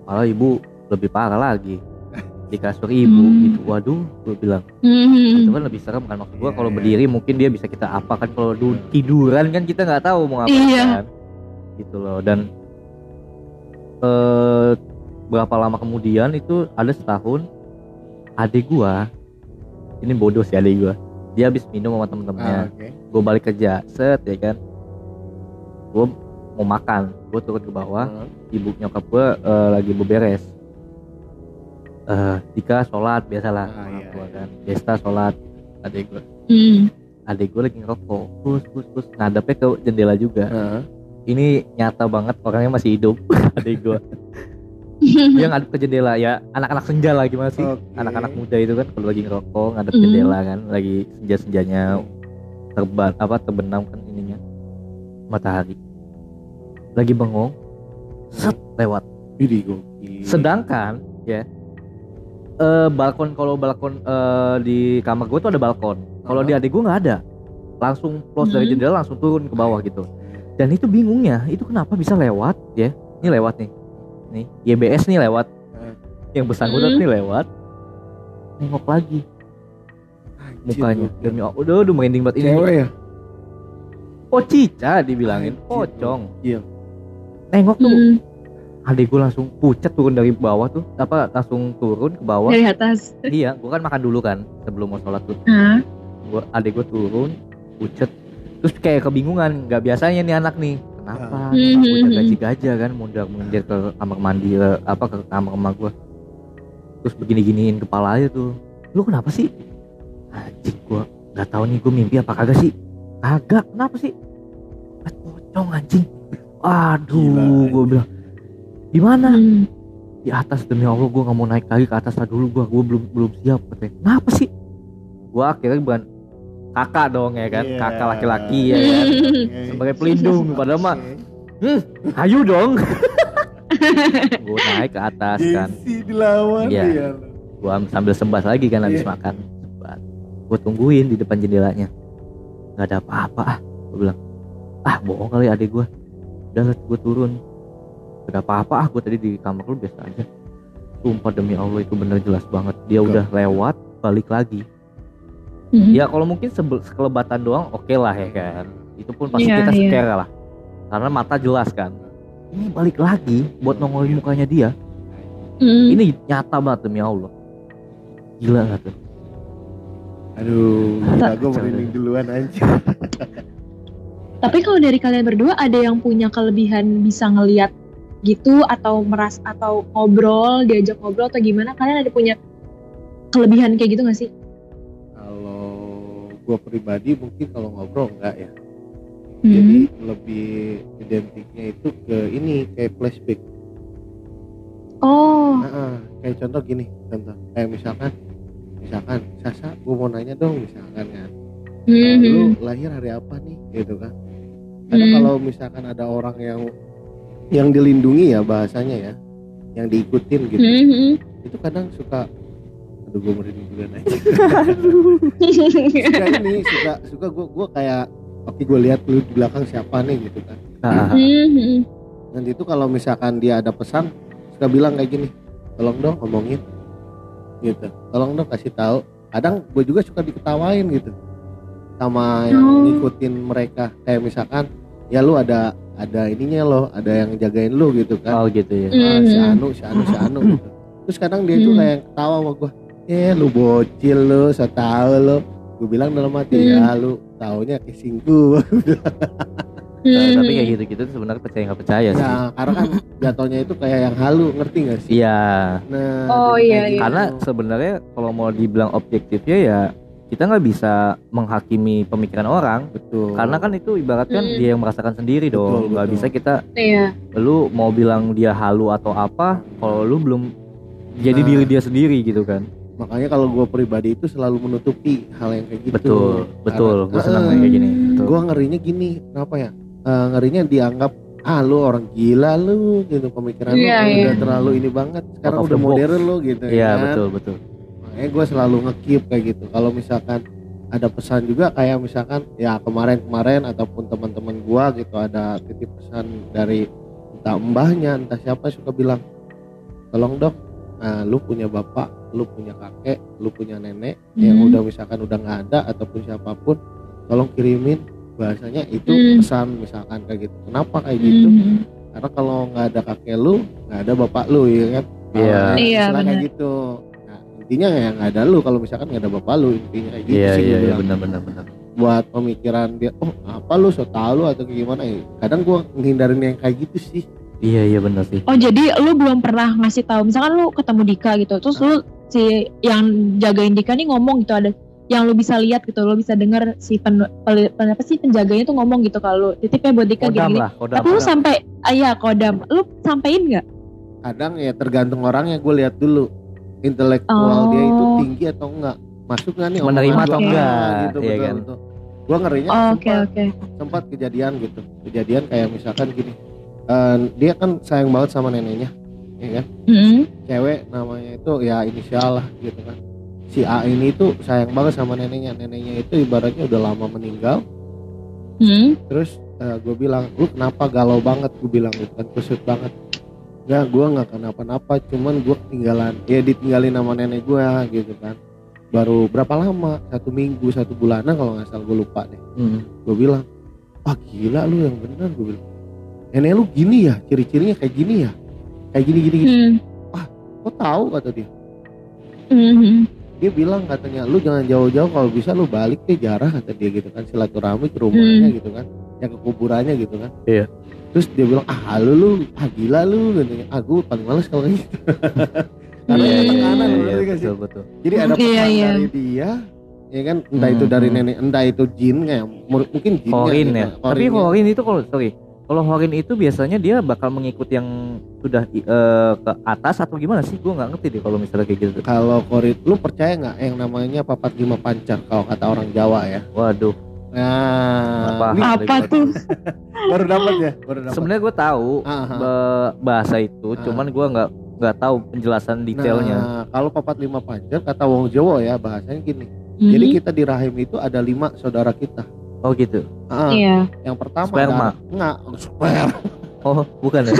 Malah ibu lebih parah lagi di kasur ibu Hmm. gitu. Waduh, gue bilang Hmm. itu kan lebih serem kan maksud gua Iya, kalau iya. berdiri mungkin dia bisa kita apa kan kalau du- tiduran kan kita nggak tahu mau ngapain Iya. kan. Gitu loh dan eh berapa lama kemudian itu ada setahun adik gua ini bodoh sih adik gua. Dia habis minum sama Ah, temen-temennya oke. gue balik kerja. Set ya kan? Gue mau makan. Gue turun ke bawah. Ah, ibu nyokap gue eh, lagi beberes. Eh Dika sholat biasalah. Ah, iya, gua iya. kan. Desta sholat adik gue Hmm. adik gue lagi ngerokok. Terus terus terus. Ngadepnya ke jendela juga. Ah. ini nyata banget orangnya masih hidup adik gue dia ngadep ke jendela ya anak-anak senja lah gimana sih? Oke. anak-anak muda itu kan kalau lagi ngerokok ngadep Hmm. jendela kan lagi senja-senjanya terban apa terbenam kan ininya. Matahari. Lagi bengong set lewat. Sedangkan ya eh balkon kalau balkon eh, di kamar gue tuh ada balkon. Kalau Aha. di adik gue nggak ada. Langsung close dari Hmm. jendela langsung turun ke bawah gitu. Dan itu bingungnya itu kenapa bisa lewat ya? Ini lewat nih nih YBS nih lewat Hmm. yang bersangkutan Hmm. nih lewat nengok lagi Anjir, mukanya demi Allah udah udah merinding banget ini Cewek ya? oh cica dibilangin Anjir, pocong gokil. nengok tuh Hmm. adik gue langsung pucat turun dari bawah tuh apa langsung turun ke bawah Dari atas. iya gue kan makan dulu kan sebelum mau sholat tuh Hah? gua adik gue turun pucet terus kayak kebingungan nggak biasanya nih anak nih kenapa? Hmm, hmm. gaji gajah kan mundur mundur ke kamar mandi apa ke kamar emak gue terus begini giniin kepala aja tuh. Lu kenapa sih? Anjing gue nggak tahu nih gue mimpi apa kagak sih? Kagak kenapa sih? Ah, pocong anjing. Aduh gue bilang. Di mana Hmm. di atas demi Allah gue nggak mau naik lagi ke atas lah dulu gue gue belum belum siap katanya. Kenapa sih? Gue akhirnya kakak dong ya kan? Iya. kakak laki-laki ya kan? Sebagai pelindung padahal mah hmm, ayo dong. Gue naik ke atas kan. dilawan Iya. ya. gue sambil sembah lagi kan habis Iya. makan. Gue tungguin di depan jendelanya. Nggak ada apa-apa ah. Gue bilang ah bohong kali adik gue udah lah gue turun. Gak apa-apa ah gue tadi di kamar lu biasa aja. Sumpah demi Allah itu bener jelas banget. Dia Betul. udah lewat balik lagi Hmm. ya kalau mungkin sebel, sekelebatan doang oke lah ya kan itu pun pasti Iya, kita iya. scare lah karena mata jelas kan ini balik lagi buat nongolin mukanya dia Hmm. ini nyata banget demi Allah gila gak tuh Aduh, gila Tak. gue merinding duluan aja. Tapi kalau dari kalian berdua ada yang punya kelebihan bisa ngelihat gitu atau meras atau ngobrol diajak ngobrol atau gimana? Kalian ada punya kelebihan kayak gitu gak sih? Gue pribadi mungkin kalau ngobrol enggak ya. Hmm. Jadi lebih identiknya itu ke ini kayak flashback. Oh, Nah, ah, kayak contoh gini, contoh kayak misalkan, misalkan Sasa, gue mau nanya dong misalkan kan, hmm. "Ah, lu lahir hari apa nih, gitu kan? Karena Hmm. kalau misalkan ada orang yang yang dilindungi ya bahasanya ya, yang diikutin gitu, Hmm, hmm. itu kadang suka, aduh gue merinding juga aja. suka ini, suka suka gue gue kayak, oke gue lihat lu di belakang siapa nih gitu kan. Ah, Hmm, hmm. Nanti itu kalau misalkan dia ada pesan, suka bilang kayak gini, tolong dong ngomongin, gitu. Tolong dong kasih tahu. Kadang gue juga suka diketawain gitu, sama yang Oh. ngikutin mereka. Kayak misalkan, ya lu ada ada ininya loh, ada yang jagain lu gitu kan. oh gitu ya Ah, si Hmm. Anu, si Anu, si Anu gitu. Terus kadang dia itu Hmm. kayak ketawa sama gue, eh lu bocil lu, so tau lu. Gue bilang dalam hati, Hmm. ya lu taunya kissing gue. Nah, Hmm. tapi kayak gitu-gitu sebenarnya percaya nggak percaya sih Ya, karena kan jatuhnya itu kayak yang halu, ngerti gak sih? iya Nah, Oh, iya, iya. karena gitu. sebenarnya kalau mau dibilang objektifnya ya kita nggak bisa menghakimi pemikiran orang betul. karena kan itu ibaratkan Hmm. dia yang merasakan sendiri Betul, dong nggak betul. bisa kita Iya. lu mau bilang dia halu atau apa kalau lu belum jadi Nah. diri dia sendiri gitu kan makanya kalau gue pribadi itu selalu menutupi hal yang kayak gitu. betul betul gue senang Eh, kayak gini. Gue ngerinya gini, kenapa ya? Eh, ngerinya dianggap ah lu orang gila lu gitu pemikiran Iya, lu iya. udah terlalu ini banget sekarang Out udah modern lu gitu iya kan. betul betul makanya gue selalu ngekip kayak gitu kalau misalkan ada pesan juga kayak misalkan ya kemarin-kemarin ataupun teman-teman gua gitu ada titip pesan dari entah mbahnya entah siapa suka bilang tolong dok nah, lu punya bapak lu punya kakek lu punya nenek yang Hmm. udah misalkan udah nggak ada ataupun siapa pun tolong kirimin bahasanya itu Hmm. pesan misalkan kayak gitu kenapa kayak gitu Hmm. karena kalau nggak ada kakek lu nggak ada bapak lu ya kan Iya. Nah, Iya, kayak gitu nah, intinya ya nggak ada lu kalau misalkan nggak ada bapak lu intinya kayak gitu iya sih iya iya bilang. benar buat pemikiran dia oh apa lu so tau lu atau gimana ya kadang gua ngehindarin yang kayak gitu sih iya iya benar sih. Oh jadi lu belum pernah ngasih tahu. Misalkan lu ketemu Dika gitu terus lu si yang jagain Dika nih ngomong gitu ada yang lu bisa lihat gitu lu bisa dengar si pen, pel- pen- apa sih penjaganya tuh ngomong gitu kalau titipnya buat Dika kodam gini, lah kodam tapi lu sampai ah, iya kodam. Lu sampein nggak? Kadang ya tergantung orangnya. Gue lihat dulu intelektual dia itu Oh. tinggi atau enggak masuk nggak nih Menerima atau enggak, gitu iya betul, kan? betul. gua ngerinya Oh, oke sempat, oke. sempat kejadian gitu. Kejadian kayak misalkan gini eh, dia kan sayang banget sama neneknya ya kan? Hmm. cewek namanya itu ya inisial lah gitu kan. Si A ini tuh sayang banget sama neneknya. Neneknya itu ibaratnya udah lama meninggal. Hmm. terus gue bilang lu kenapa galau banget? Gue bilang gitu kan kusut banget. Enggak, gue nggak kenapa-napa cuman gue ketinggalan. Ya ditinggalin sama nenek gue gitu kan. Baru berapa lama? Satu minggu satu bulanan kalau nggak salah gue lupa deh. Hmm. gue bilang ah gila lu yang bener gue bilang nenek lu gini ya ciri-cirinya kayak gini ya kayak gini gini, gini. Hmm. kok tahu kata dia Hmm. dia bilang katanya lu jangan jauh-jauh kalau bisa lu balik deh jarah kata dia gitu kan silaturahmi ke rumahnya Hmm. gitu kan ya ke kuburannya gitu kan Iya. terus dia bilang ah lu lu ah gila lu katanya ah gue paling males kalau kayak gitu karena Iya, ada iya, tekanan iya, ngerti gak sih? betul betul jadi ada pesan Iya, iya. dari dia ya kan entah itu Hmm, dari hmm. nenek entah itu jin kayak mu- mungkin jinnya Korin gitu. ya tapi Korinnya. korin itu kalau sorry Kalau Horin itu biasanya dia bakal mengikut yang sudah eh, ke atas atau gimana sih? Gue nggak ngerti deh kalau misalnya kayak gitu. Kalau korit, lu percaya nggak yang namanya papat lima pancar kalau kata orang Jawa ya? Waduh, Nah, Apa? ini Apa tuh? baru dapat ya, baru dapat. sebenarnya gue tahu Aha. ba- bahasa itu, Ah. cuman gue nggak nggak tahu penjelasan detailnya. Nah, kalau papat lima pancar kata wong Jawa ya bahasanya gini. Jadi Mhm. kita di rahim itu ada lima saudara kita. Oh gitu. Ah, Iya. Yang pertama Sperma. enggak, sperma. Oh bukan ya?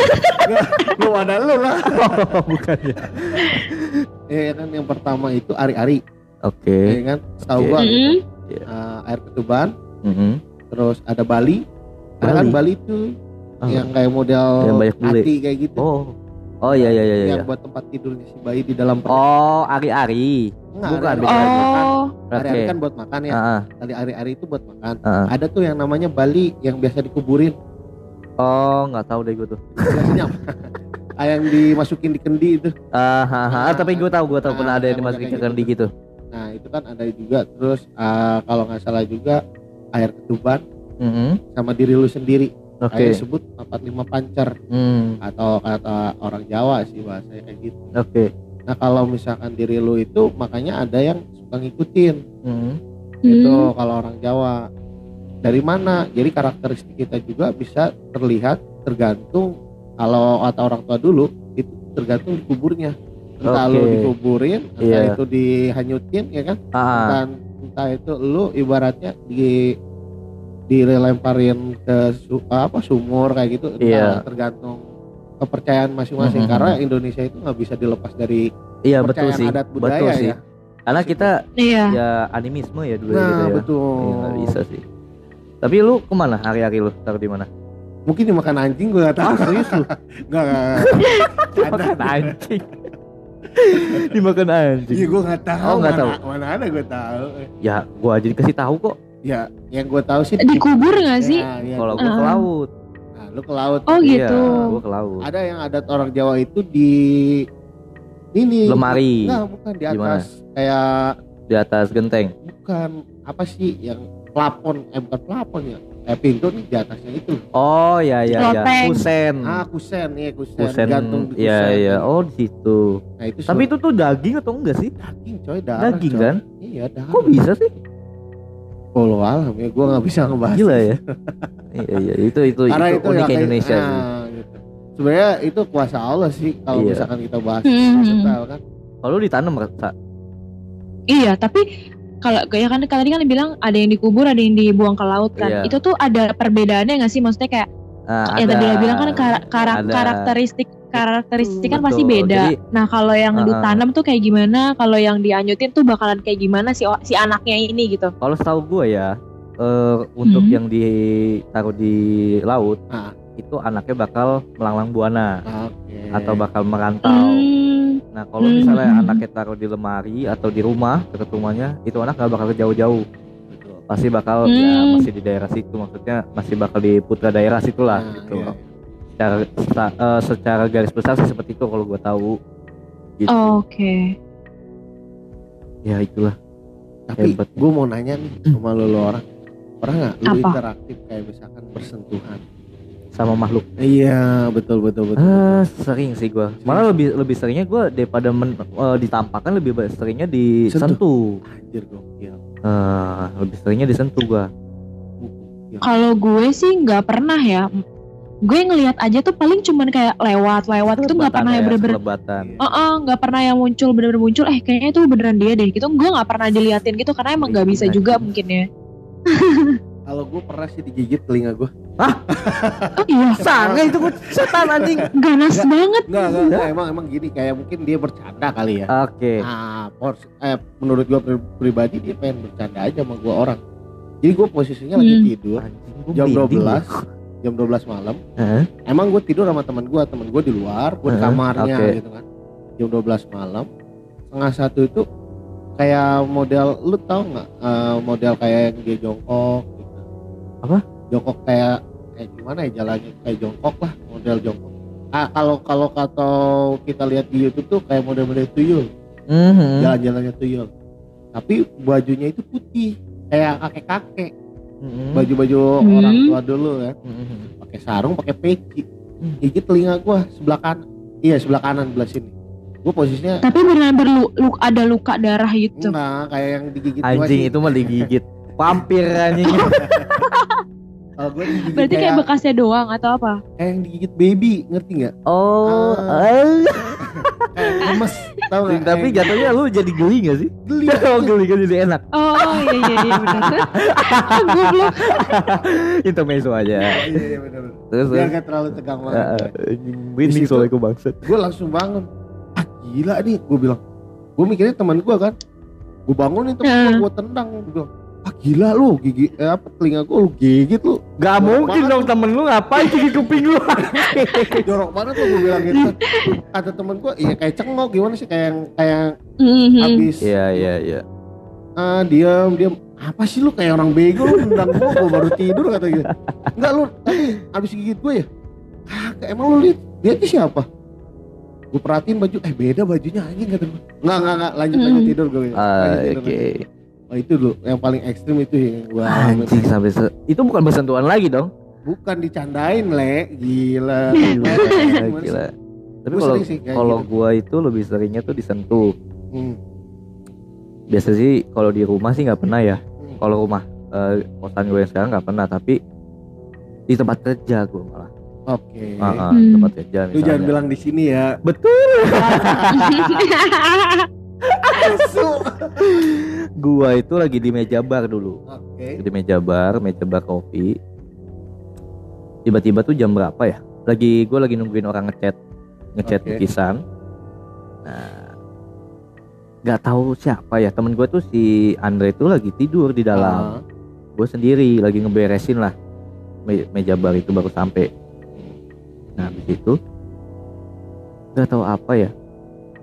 lu ada lu lah. oh bukan ya. Ya kan yang pertama itu ari-ari, Oke. ya kan? Tahu Oke. gua gitu. Iya. Ah, air ketuban, Mhm. terus ada Bali. Ada kan Bali? Bali itu Ah. yang kayak model Yang banyak bule. hati kayak gitu. Oh. Oh iya iya iya iya. Yang buat tempat tidurnya si bayi di dalam perut. Oh ari-ari. Bukan, lagi. makan. Oh. Ari-ari kan buat makan ya. Ah, ah, Tali ari-ari itu buat makan. ah, ah. Ada tuh yang namanya Bali yang biasa dikuburin. Oh nggak tahu deh gue tuh. Biasanya? Ah, yang dimasukin di kendi itu. Ah, ah, ah. Ah, tapi gue tahu gue tahu ah, pernah ada yang yang dimasukin ke kendi gitu. Nah itu kan ada juga. Terus ah, kalau nggak salah juga air ketuban Mhm. sama diri lu sendiri. Oke. Kayak disebut empat lima pancar Hmm. atau kata orang Jawa sih bahasanya kayak gitu. Oke. Nah kalau misalkan diri lu itu makanya ada yang suka ngikutin. Mhm. Itu Hmm. kalau orang Jawa. Dari mana? Jadi karakteristik kita juga bisa terlihat tergantung kalau kata orang tua dulu itu tergantung di kuburnya. Entah Oke. lu dikuburin, entah Iya. itu dihanyutin ya kan? Ah, Dan entah itu lu ibaratnya di dilemparin ke su- apa sumur kayak gitu entah Iya. tergantung kepercayaan masing-masing Mhm. karena Indonesia itu nggak bisa dilepas dari iya betul sih. adat budaya Betul sih. ya. Karena kita Iya. ya animisme ya dulu Nah, gitu ya. betul. Iya, nggak bisa sih. Tapi lu ke mana hari-hari lu taruh di mana? Mungkin dimakan anjing gue gak tahu. Ah serius lu? Enggak, enggak. Dimakan anjing. Dimakan anjing. Iya gue gak tahu. Oh, nggak mana, tahu. Mana ada gue tahu. Ya gua aja dikasih tahu kok. Ya, yang gue tahu sih Dikubur nggak sih? Ya, ya. Kalau gua ke Ah. laut. Nah, lu ke laut. Oh Iya, gitu. gua ke laut. Ada yang adat orang Jawa itu di ini. Lemari Enggak, bukan di Gimana? atas kayak di atas genteng. bukan apa sih yang plafon eh bukan plafon ya kayak pintu nih di atasnya itu Oh ya ya ya. Kusen. ah kusen ya kusen, Kusen. gantung di Iya kusen. iya. Oh di situ. nah itu Tapi itu tuh daging atau enggak sih? daging coy darah Daging coy. kan? iya darah Kok bisa sih? Walau alam ya gue nggak bisa ngebahas Gila ya. iya iya itu itu karena itu, itu, unik ya kayak- Indonesia sih. ah, gitu. sebenarnya itu kuasa Allah sih kalau Iya. misalkan kita bahas Hmm. detail kan Kalau lu ditanam Sa? Iya, tapi kalau ya kan tadi kan bilang ada yang dikubur, ada yang dibuang ke laut kan. Iya. Itu tuh ada perbedaannya nggak sih? Maksudnya kayak Nah, yang ada. tadi lo bilang kan kara- kara- Ada. karakteristik karakteristik kan Betul. pasti beda. Jadi- nah kalau yang Ah. ditanam tuh kayak gimana? Kalau yang dianyutin tuh bakalan kayak gimana si si anaknya ini gitu? Kalau setahu gue ya, eh, untuk Hmm. yang ditaruh di laut Ah. itu anaknya bakal melanglang buana oke atau bakal merantau. Hmm, Nah kalau Hmm. misalnya anaknya taruh di lemari atau di rumah dekat rumahnya, itu anak nggak bakal jauh-jauh. Pasti bakal ya Hmm. masih di daerah situ, maksudnya masih bakal di putra daerah situ lah Nah, gitu. iya. Secara sta- eh, secara garis besar sih seperti itu kalau gue tahu. Gitu. Oke. Ya itulah. tapi gue mau nanya nih sama lu, lu orang pernah nggak lu Apa? interaktif kayak misalkan bersentuhan Sama makhluk. iya betul betul betul, Eh, sering sih gua. Malah lebih lebih seringnya gua daripada men, eh, ditampakkan lebih seringnya disentuh. anjir gokil Eh, lebih seringnya disentuh gua. Kalau gue sih nggak pernah ya. Gue ngelihat aja tuh paling cuman kayak lewat-lewat itu nggak pernah yang ya, bener-bener kelebatan. Iya. Oh, oh, nggak pernah yang muncul bener-bener muncul. Eh, kayaknya itu beneran dia deh. Gitu, gue nggak pernah diliatin gitu karena emang nggak bisa juga mungkin ya. kalau gue pernah sih digigit telinga gue Oh iya, Sange itu setan anjing. ganas banget. Enggak, enggak, enggak, emang emang gini kayak mungkin dia bercanda kali ya. Oke. Ah, pors, eh, menurut gua pri- pribadi dia pengen bercanda aja sama gua orang. Jadi gua posisinya lagi Hmm. tidur Anjing, jam merinding 12, gua. jam 12 malam. Hah? Emang gua tidur sama teman gua, teman gua di luar, gua di kamarnya oke. gitu kan. Jam 12 malam, setengah satu itu kayak model lu tau nggak eh, model kayak yang dia jongkok gitu. Apa? Jongkok kayak kayak gimana ya jalannya kayak jongkok lah, model jongkok. Ah, kalau kalau kata kita lihat di YouTube tuh kayak model-model tuyul. Mhm. jalan-jalannya tuyul tapi bajunya itu putih kayak kakek-kakek Mhm. baju-baju Hmm. orang tua dulu ya Mhm. pakai pakai sarung pakai peci Hmm. gigit telinga gua sebelah kanan iya sebelah kanan belah sini gua posisinya Tapi benar berlu lu- ada luka darah gitu. enggak kayak yang digigit Anjing itu mah digigit vampir anjing. Kalau gua digigit Berarti kayak kayak, bekasnya doang atau apa? kayak yang digigit baby ngerti nggak Oh, Ah. eh. kayak lemes tau nggak tapi jatuhnya lu jadi geli gak sih? geli Oh, geli kan jadi enak. Oh iya iya iya benar. Goblok. Intermezzo aja. iya iya benar Terus biar gak terlalu tegang Ah, banget ah, Binding Di situ- soalnya gue bangsat. gue langsung bangun ah gila nih gue bilang gue mikirnya teman gue kan gue bangunin temen Heeh. gue gue tendang gue bilang ah gila lu gigi eh, apa telinga gue lu gigit lu Gak Jorok mungkin banget dong temen lu ngapain gigit kuping lu? jorok banget tuh gue bilang gitu kata temen gue iya kayak cengok gimana sih kayak yang kayak yang Mhm. habis Iya iya iya. ah diam diam apa sih lu kayak orang bego lu nendang gue gue baru tidur kata gitu enggak lu tadi habis gigit gue ya kagak emang lu lihat lihatnya siapa gue perhatiin baju eh beda bajunya anjing kata gue enggak enggak enggak lanjut Hmm. lanjut tidur gue Ah, Lanjut tidur, Oke. lanjut. Oh itu dulu yang paling ekstrim itu yang gue Anjing sampai se- itu bukan bersentuhan lagi dong. bukan dicandain le gila Gila, gila. Tapi Gua kalau kalau gitu. gua itu lebih seringnya tuh disentuh. Hmm. Biasa sih kalau di rumah sih nggak pernah ya. Hmm. Kalau rumah eh, kosan gue yang sekarang nggak pernah, tapi di tempat kerja gue malah. oke Ah, ah, Hmm. tempat kerja lu jangan bilang di sini ya Betul. Gua itu lagi di meja bar dulu. oke Di meja bar, meja bar kopi. Tiba-tiba tuh jam berapa ya? Lagi gua lagi nungguin orang ngechat, ngechat Oke. lukisan. Nah, nggak tahu siapa ya temen gue tuh si Andre itu lagi tidur di dalam. Ah. Gue sendiri lagi ngeberesin lah me- meja bar itu baru sampai. Nah, habis itu nggak tahu apa ya.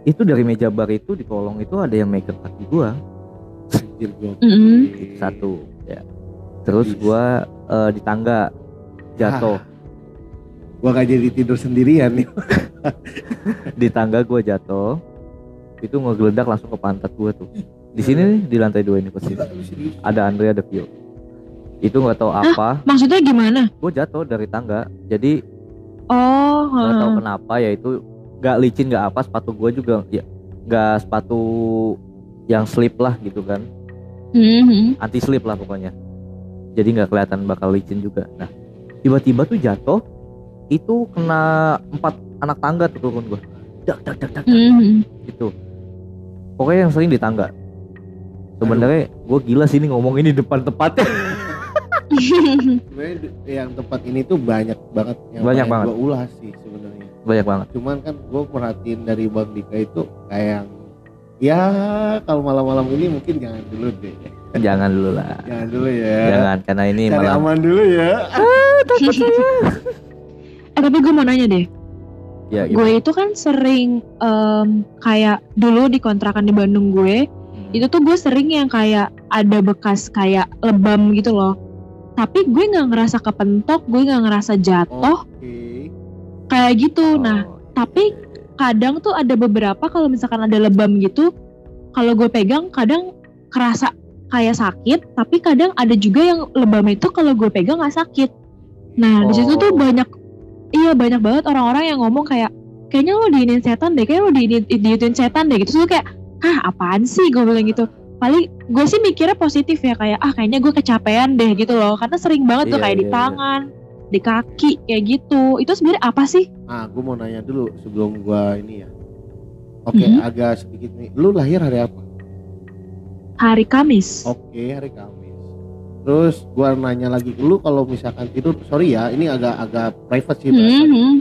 Itu dari meja bar itu di kolong itu ada yang megang kaki gua Anjir gua. Mhm. satu ya. Terus gua eh, di tangga jatuh. Gua gak jadi tidur sendirian nih. Di tangga gua jatuh. Itu ngegeledak langsung ke pantat gua tuh. Di sini nih di lantai dua ini posisi. Ada Andre ada Vio. Itu nggak tahu apa. Maksudnya gimana? Gue jatuh dari tangga. Jadi Oh, nggak tahu kenapa ya itu nggak licin nggak apa sepatu gue juga ya nggak sepatu yang slip lah gitu kan Mhm. anti slip lah pokoknya jadi nggak kelihatan bakal licin juga nah tiba-tiba tuh jatuh itu kena empat anak tangga tuh turun gue dak dak dak dak dak, Mhm. gitu pokoknya yang sering di tangga sebenarnya gue gila sih ini ngomong ini depan tempatnya Sebenarnya yang tempat ini tuh banyak banget yang Banyak banget. Gua ulas sih sebenarnya. Banyak banget Cuman kan gue perhatiin dari Bang Dika itu kayak yang ya kalau malam-malam ini mungkin jangan dulu deh. jangan dulu lah Jangan dulu ya. jangan karena ini Cari malam aman dulu ya. eh tapi gue mau nanya deh. ya gitu. Gue itu kan sering em, kayak dulu di kontrakan di Bandung gue, Hmm. itu tuh gue sering yang kayak ada bekas kayak lebam gitu loh. Tapi gue nggak ngerasa kepentok, gue nggak ngerasa jatuh, Oke. Kayak gitu. Oh, Nah, iya. tapi kadang tuh ada beberapa kalau misalkan ada lebam gitu, kalau gue pegang kadang kerasa kayak sakit, tapi kadang ada juga yang lebam itu kalau gue pegang nggak sakit. Nah, di situ tuh Oh. banyak iya banyak banget orang-orang yang ngomong kayak kayaknya lo diinin setan deh, kayaknya lo diinin diinin setan deh gitu. Gue kayak, "Hah, apaan sih?" gue bilang gitu. Paling gue sih mikirnya positif ya kayak ah kayaknya gue kecapean deh gitu loh. Karena sering banget tuh Iya, kayak di iya, iya. Di kaki kayak gitu. Itu sebenarnya apa sih? Nah, gue mau nanya dulu sebelum gua ini ya. Oke, Mhm. agak sedikit nih. Lu lahir hari apa? Hari Kamis. Oke, hari Kamis. Terus gua nanya lagi ke lu kalau misalkan tidur, sorry ya, ini agak-agak private sih bahasanya. Mhm.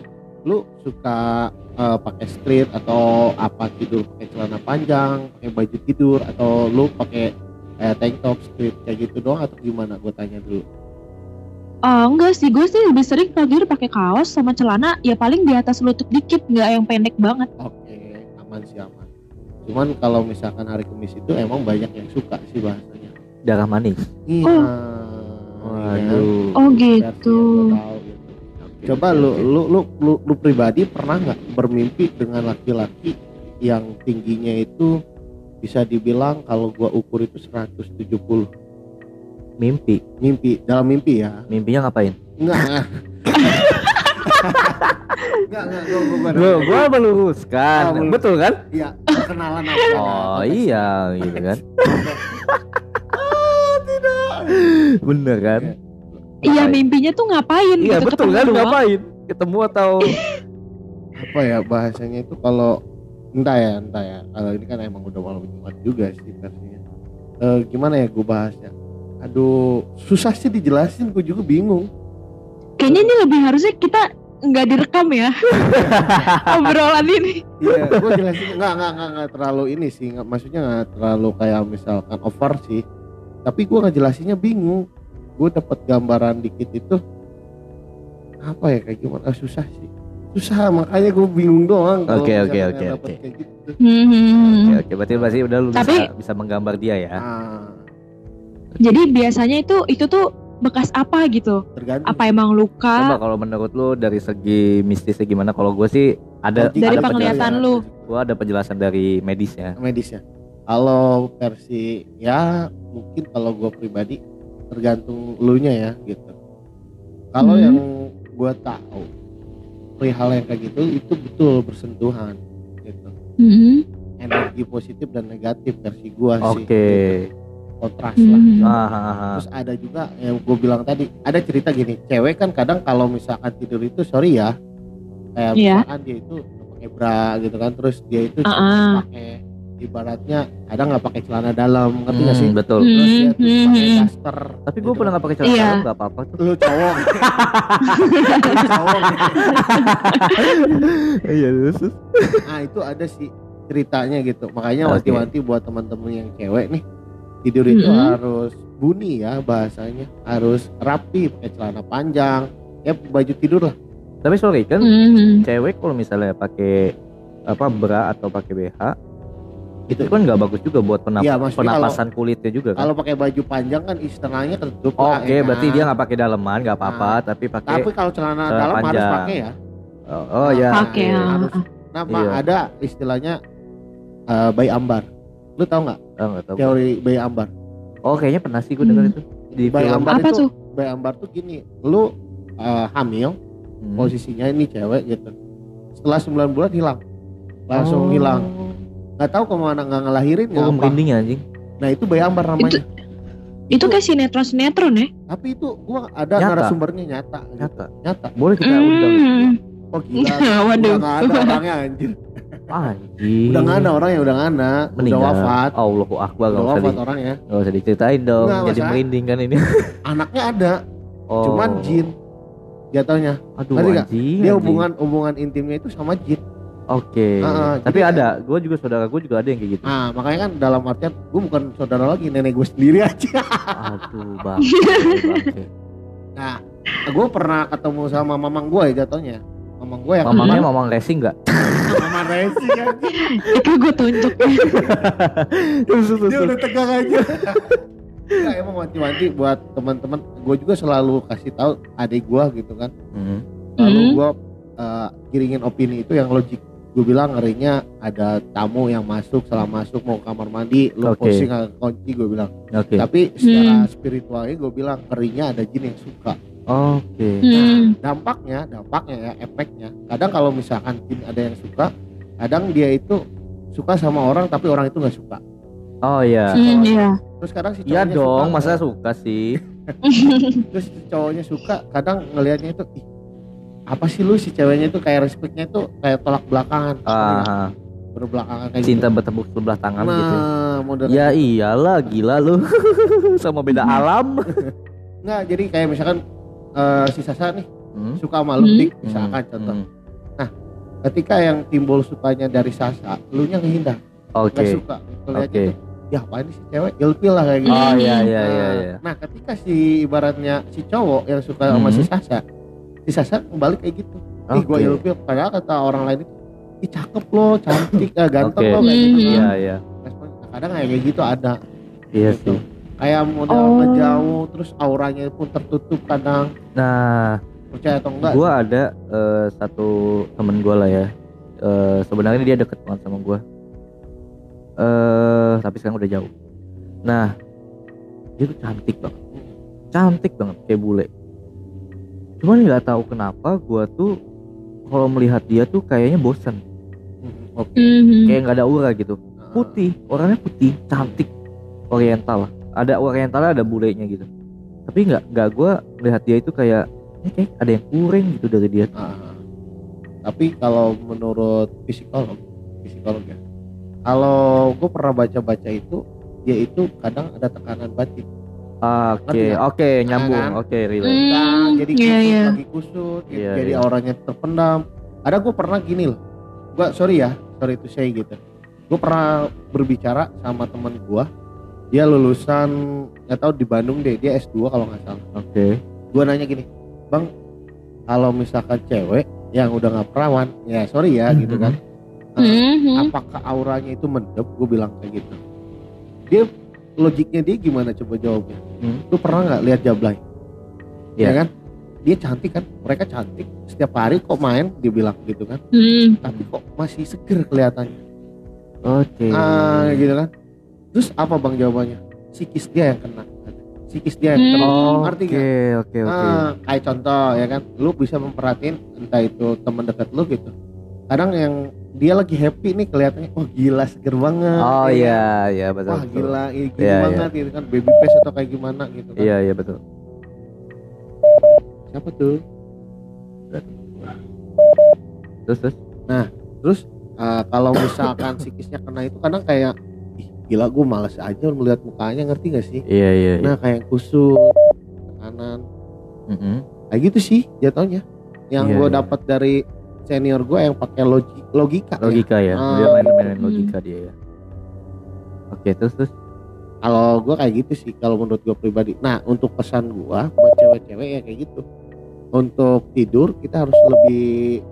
Lu suka eh, pakai strip atau apa tidur pakai celana panjang, pakai baju tidur atau lu pakai eh, tank top strip kayak gitu doang atau gimana? Gue tanya dulu. Oh enggak sih, gue sih lebih sering kalau tidur pakai kaos sama celana ya paling di atas lutut dikit, nggak yang pendek banget. Oke, aman sih aman. Cuman kalau misalkan hari Kamis itu emang banyak yang suka sih bahasanya. darah manis Iya. Oh. waduh Oh gitu. tahu gitu. Coba lu, lu lu lu lu pribadi pernah nggak bermimpi dengan laki-laki yang tingginya itu bisa dibilang kalau gua ukur itu 170 mimpi mimpi dalam mimpi ya mimpinya ngapain enggak Enggak, enggak, gua gua meluruskan. Oh, melurus. Betul kan? Iya, perkenalan aja. Oh iya, gitu kan. Bener kan? Iya mimpinya tuh ngapain Iya gitu betul kan? doang. Ngapain? Ketemu atau Apa ya bahasanya itu kalau entah ya, entah ya. Kalau ini kan emang udah malam Jumat juga sih versinya. Eh gimana ya gue bahasnya? Aduh, susah sih dijelasin, gue juga bingung. Kayaknya ini lebih harusnya kita nggak direkam ya obrolan ini. Iya, gue jelasin nggak nggak nggak nggak terlalu ini sih, nggak maksudnya nggak terlalu kayak misalkan over sih. Tapi gue nggak jelasinnya bingung. Gue dapat gambaran dikit itu apa ya kayak gimana? Ah, susah sih. Susah makanya gue bingung doang. kalau Oke, oke, oke, oke. gitu. Hmm. Oke, oke, berarti berarti udah lu Tapi- bisa bisa menggambar dia ya. Ah, Jadi biasanya itu itu tuh bekas apa gitu? tergantung. Apa emang Coba luka? kalau menurut lu dari segi mistisnya gimana? Kalau gue sih ada Logik Dari ada penglihatan lu. Gua ada penjelasan dari medisnya. medisnya. Kalau versi ya mungkin kalau gue pribadi tergantung lu nya ya gitu. Kalau Hmm. yang gue tahu perihal yang kayak gitu itu betul bersentuhan gitu. Hmm. Energi positif dan negatif versi gua Oke. sih. gitu. Kontras lah. Hmm. Ah, ah, ah. Terus ada juga yang gue bilang tadi, ada cerita gini, cewek kan kadang kalau misalkan tidur itu sorry ya, kayak misalkan dia itu pakai bra gitu kan, terus dia itu cuma Ah-ah. pakai ibaratnya kadang nggak pakai celana dalam, ngerti nggak sih? Hmm, betul. Hmm. Terus dia tuh pakai Hmm. daster. Tapi gue gitu pernah nggak pakai celana Iya. dalam nggak apa-apa tuh. Lu cowok. Lu cowok. Iya terus. Nah itu ada sih ceritanya gitu. Makanya wanti-wanti buat teman-teman yang cewek nih tidur itu Mm-mm. harus bunyi ya bahasanya, harus rapi pakai celana panjang, ya baju tidur lah. Tapi sorry kan Hmm. cewek kalau misalnya pakai apa bra atau pakai BH itu kan nggak bagus juga buat penap- maksudnya penapasan kulitnya juga kan. Kalau pakai baju panjang kan istilahnya ketutup. Oke, lah, ya berarti kan? dia nggak pakai daleman nggak apa-apa, tapi pakai Tapi kalau celana dalam harus panjang. pakai ya. oh, oh ya. Pakai, iya. ah. harus. Nah, Iya. ada istilahnya eh, bayi ambar. Lu tahu nggak Oh, nggak tahu. teori bayi ambar? Oh, kayaknya pernah sih gue dengar Hmm. itu di Bayi film. ambar Apa itu, tuh? bayi ambar tuh gini, lu eh, hamil, Hmm. posisinya ini cewek gitu. Setelah 9 bulan hilang. Langsung Oh. hilang. Nggak tahu ke mana nggak ngelahirin nggak Oh, apa. merinding ya anjing. Nah, itu bayi ambar namanya. Itu kayak sinetron-sinetron ya? Tapi itu gua ada Nyata. narasumbernya nyata. Nyata. Nyata. Boleh kita undang. Hmm. Oh gila. Waduh. Udah nggak ada orangnya anjir. Anjing. Udah nggak ada orang yang udah nggak ada. Udah wafat. Allahu akbar Udah wafat di, orangnya. nggak usah diceritain dong. Nggak, Jadi merinding kan ini. Anaknya ada, Oh. cuman jin. Jatuhnya. Aduh anjing. Dia hubungan hubungan intimnya itu sama jin. Oke. Ah, Tapi jadi- ada, gue juga saudara gue juga ada yang kayak gitu. Nah, makanya kan dalam artian gue bukan saudara lagi, nenek gue sendiri aja. Aduh bangke. Nah, gue pernah ketemu sama mamang gue ya jatuhnya. Mamang gue yang Mamangnya mamang racing nggak? mama racing anjing. Itu gue tunjuk. Dia udah tegang aja. Enggak emang wanti-wanti buat teman-teman. Gue juga selalu kasih tahu adik gue gitu kan. Hmm. Lalu Hmm. gue uh, kiringin opini itu yang logik. Gue bilang ngerinya ada tamu yang masuk, setelah masuk mau kamar mandi, lu Oke. posting kunci gue bilang. Oke. Tapi secara spiritualnya gue bilang ngerinya ada jin yang suka. Oke. Hmm. Dampaknya, dampaknya ya, efeknya. Kadang kalau misalkan jin ada yang suka, kadang dia itu suka sama orang tapi orang itu nggak suka. Oh iya. Hmm, iya. Terus kadang si Iya dong, suka, masa suka sih? terus si cowoknya suka, kadang ngelihatnya itu ih apa sih lu si ceweknya itu kayak respectnya itu kayak tolak belakangan, Ah, berbelakangan kayak cinta gitu. bertepuk sebelah tangan nah, gitu. model Ya iyalah, gila lu. Sama beda alam. Nggak, jadi kayak misalkan eh, si Sasa nih Hmm. suka sama lu Hmm. Dik, misalkan Hmm, contoh. hmm. Ketika yang timbul sukanya dari Sasa, lu nya ngehindar, Oke. nggak suka. Oke. tuh, ya apa ini si cewek ilfil lah kayak gitu. Oh iya iya Nah, iya iya. Nah, ketika si ibaratnya si cowok yang suka sama Hmm. si Sasa, si Sasa kembali kayak gitu. Ih, gue Oke. ilfil. Padahal kata orang lain itu, ih cakep lo, cantik, ah, ganteng Oke. lo kayak gitu. Iya iya. Respon- Kadang kayak gitu ada. Iya Gitu. sih. Kayak model Oh. ngejauh, terus auranya pun tertutup kadang. Nah, Percaya atau enggak? gua ada eh, satu temen gua lah ya. Eh, sebenarnya dia deket banget sama gua. Eh, tapi sekarang udah jauh. Nah, dia tuh cantik banget. Cantik banget kayak bule. cuman nggak tahu kenapa gua tuh kalau melihat dia tuh kayaknya bosan Hmm, Oke. Mhm. kayak nggak ada aura gitu putih orangnya putih cantik oriental ada oriental ada bulenya gitu tapi nggak nggak gua melihat dia itu kayak ini kayak ada yang kurang gitu dari dia ah. tapi kalau menurut psikolog psikolog ya kalau gue pernah baca-baca itu dia itu kadang ada tekanan batin oke nggak? oke nyambung kan? oke relate Hmm, Nah, jadi iya, kusut iya. lagi kusut gitu, Iya, jadi iya. auranya terpendam ada gue pernah gini loh gue sorry ya sorry itu saya gitu gue pernah berbicara sama teman gue dia lulusan nggak tahu di Bandung deh. Dia S2 kalau nggak salah. Oke. Gue nanya gini bang kalau misalkan cewek yang udah nggak perawan ya sorry ya gitu kan. Eh, Mhm. apakah auranya itu mendep? Gue bilang kayak gitu. Dia logiknya dia gimana coba jawabnya? Hmm. lu pernah nggak lihat jablay? Iya. ya kan? Dia cantik kan? Mereka cantik. Setiap hari kok main dia bilang gitu kan. Mhm. tapi kok masih seger kelihatannya. Oke. Ah gitu kan terus apa bang jawabannya? Psikis dia yang kena. Psikis dia yang kena. Ngerti nggak? oke oke. Ah, kayak contoh ya kan? Lu bisa memperhatiin entah itu teman dekat lu gitu. Kadang yang dia lagi happy nih kelihatannya wah gila seger banget. Oh ya kan? iya iya betul wah gila ini gini Iya, iya. banget gitu kan? Baby face atau kayak gimana gitu kan? Iya iya betul. Siapa tuh? Terus terus? Terus uh, kalau misalkan psikisnya kena itu kadang kayak gila gue males aja melihat mukanya ngerti gak sih iya iya, iya. nah kayak kusut kanan Mm-mm. kayak gitu sih jatuhnya yang Iya, gue iya. dapat dari senior gue yang pakai logi logika ya. logika ya, Ah. dia main-main Hmm. logika dia ya oke terus terus kalau gue kayak gitu sih kalau menurut gue pribadi nah untuk pesan gue buat cewek-cewek ya kayak gitu untuk tidur kita harus lebih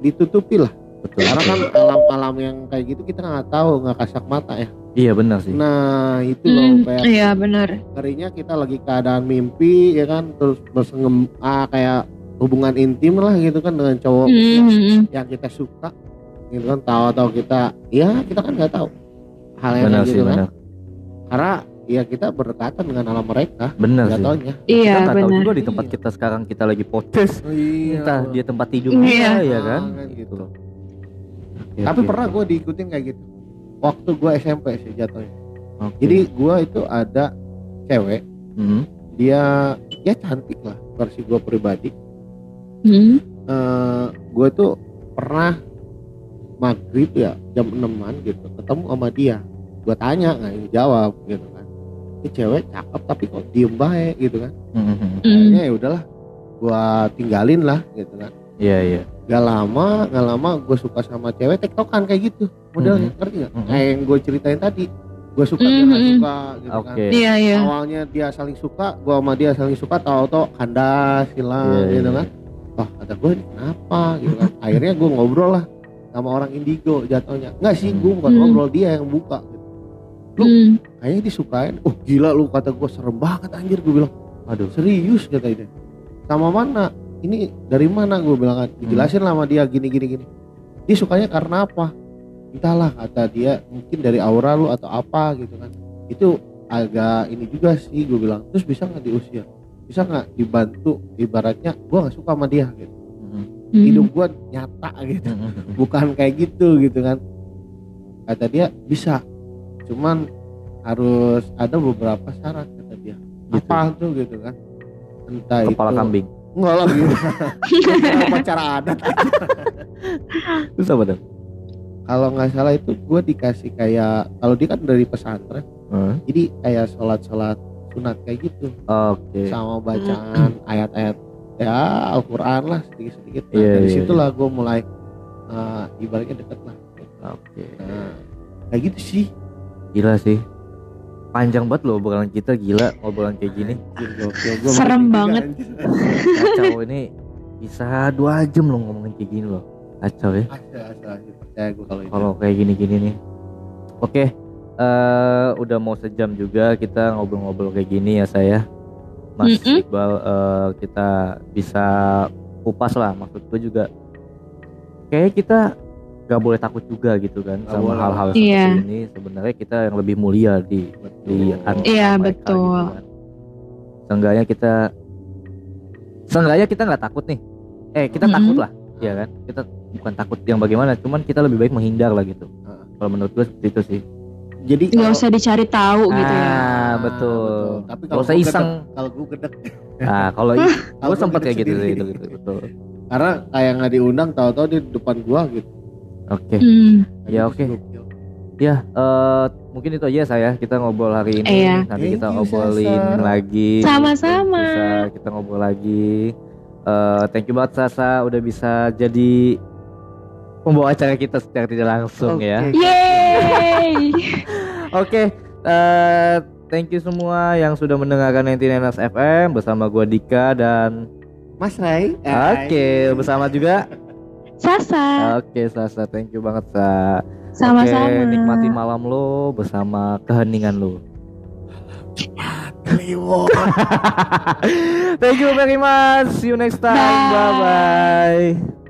ditutupi lah betul karena kan alam-alam yang kayak gitu kita nggak tahu nggak kasat mata ya iya benar sih nah itu loh Hmm, kayak Iya benar. ngerinya kita lagi keadaan mimpi ya kan terus bersengem ah, kayak hubungan intim lah gitu kan dengan cowok Mhm. yang kita suka gitu kan tahu-tahu kita ya kita kan nggak tahu hal yang benar kayak sih gitu kan benar karena ya kita berdekatan dengan alam mereka benar nggak sih taunya kita Iya nggak tahu benar. juga di tempat Iya. kita sekarang kita lagi podcast oh, iya entah dia tempat tidur Iya. kita ya kan Ah, gitu. Oke, tapi oke. pernah gue diikutin kayak gitu waktu gue SMP sih jatuhnya Oke. jadi gue itu ada cewek Mhm. dia ya cantik lah versi gue pribadi Mhm. eh gue tuh pernah maghrib ya jam 6an gitu ketemu sama dia gue tanya nggak ini jawab gitu kan ini cewek cakep tapi kok diem baik gitu kan Mhm. Mhm. akhirnya ya udahlah gue tinggalin lah gitu kan iya iya gak lama gak lama gue suka sama cewek tektokan kayak gitu modelnya Mhm. ngerti nggak Mhm. kayak yang gue ceritain tadi gue suka dia nggak Mhm. suka gitu kan oke Iya iya. awalnya dia saling suka gue sama dia saling suka tahu-tahu kandas hilang Iya, gitu iya. kan wah kata gue ini kenapa gitu kan akhirnya gue ngobrol lah sama orang indigo jatuhnya nggak sih gue bukan Hmm. ngobrol dia yang buka gitu. Lu- Mhm. kayaknya disukain oh gila lu kata gue serem banget anjir gue bilang aduh serius kata dia sama mana ini dari mana? Gue bilang kan dijelasin lah sama dia gini gini gini. Dia sukanya karena apa? Entahlah kata dia mungkin dari aura lu atau apa gitu kan. Itu agak ini juga sih gue bilang. Terus bisa nggak diusir? Bisa nggak dibantu? Ibaratnya gue nggak suka sama dia gitu. Mhm. hidup gue nyata gitu. Mhm. bukan kayak gitu gitu kan. Kata dia bisa. Cuman harus ada beberapa syarat kata dia. Gitu. apa tuh? Gitu kan. Entah kepala itu kambing enggak lah. Gitu upacara adat terus apa dong kalau nggak salah itu gue dikasih kayak kalau dia kan dari pesantren Hmm. jadi kayak sholat sholat sunat kayak gitu. Oke. Sama bacaan ayat-ayat ya Al-Quran lah sedikit-sedikit. Nah, Iya, dari iya, situlah gue mulai uh, ibaratnya deket lah. Oke. Nah, kayak gitu sih. Gila sih panjang banget loh obrolan kita gila obrolan kayak gini. Anjir, gokil. Gua Serem banget. kacau ini bisa dua jam loh ngomongin kayak gini loh. Kacau ya. Kalau kayak gini-gini nih. Oke eh udah mau sejam juga kita ngobrol-ngobrol kayak gini ya saya. Mas Mm-mm. Iqbal eh, kita bisa kupas lah maksud gue juga. Kayak kita gak boleh takut juga gitu kan Nggak sama hal-hal seperti Iya. ini sebenarnya kita yang lebih mulia di di Betul. antara Iya, mereka betul. gitu kan. Seenggaknya kita seenggaknya kita nggak takut nih eh kita Mhm. takut lah ya kan kita bukan takut yang bagaimana cuman kita lebih baik menghindar lah gitu Heeh. kalau menurut gue seperti itu sih Jadi nggak kalau- usah dicari tahu gitu ya ah betul Tapi kalau gua iseng kalau gue gedek ah kalau gue sempat kayak gitu gitu gitu betul Karena kayak nggak diundang tahu-tahu di depan gua gitu. Oke Hmm, Ya, oke. ya eh mungkin itu aja saya kita ngobrol hari ini Iya. nanti Thank kita you, ngobrolin Sasa. lagi Sama-sama. bisa kita ngobrol lagi Eh thank you banget Sasa udah bisa jadi pembawa acara kita secara tidak langsung ya Oke. Yeay. Oke, eh, thank you semua yang sudah mendengarkan 99 FM bersama gua Dika dan Mas Ray. oke bersama juga Sasa, oke Sasa, thank you banget Sa. sama-sama. Oke, nikmati malam lo bersama keheningan lo. Kliwon. thank you very much. See you next time. Bye. Bye bye.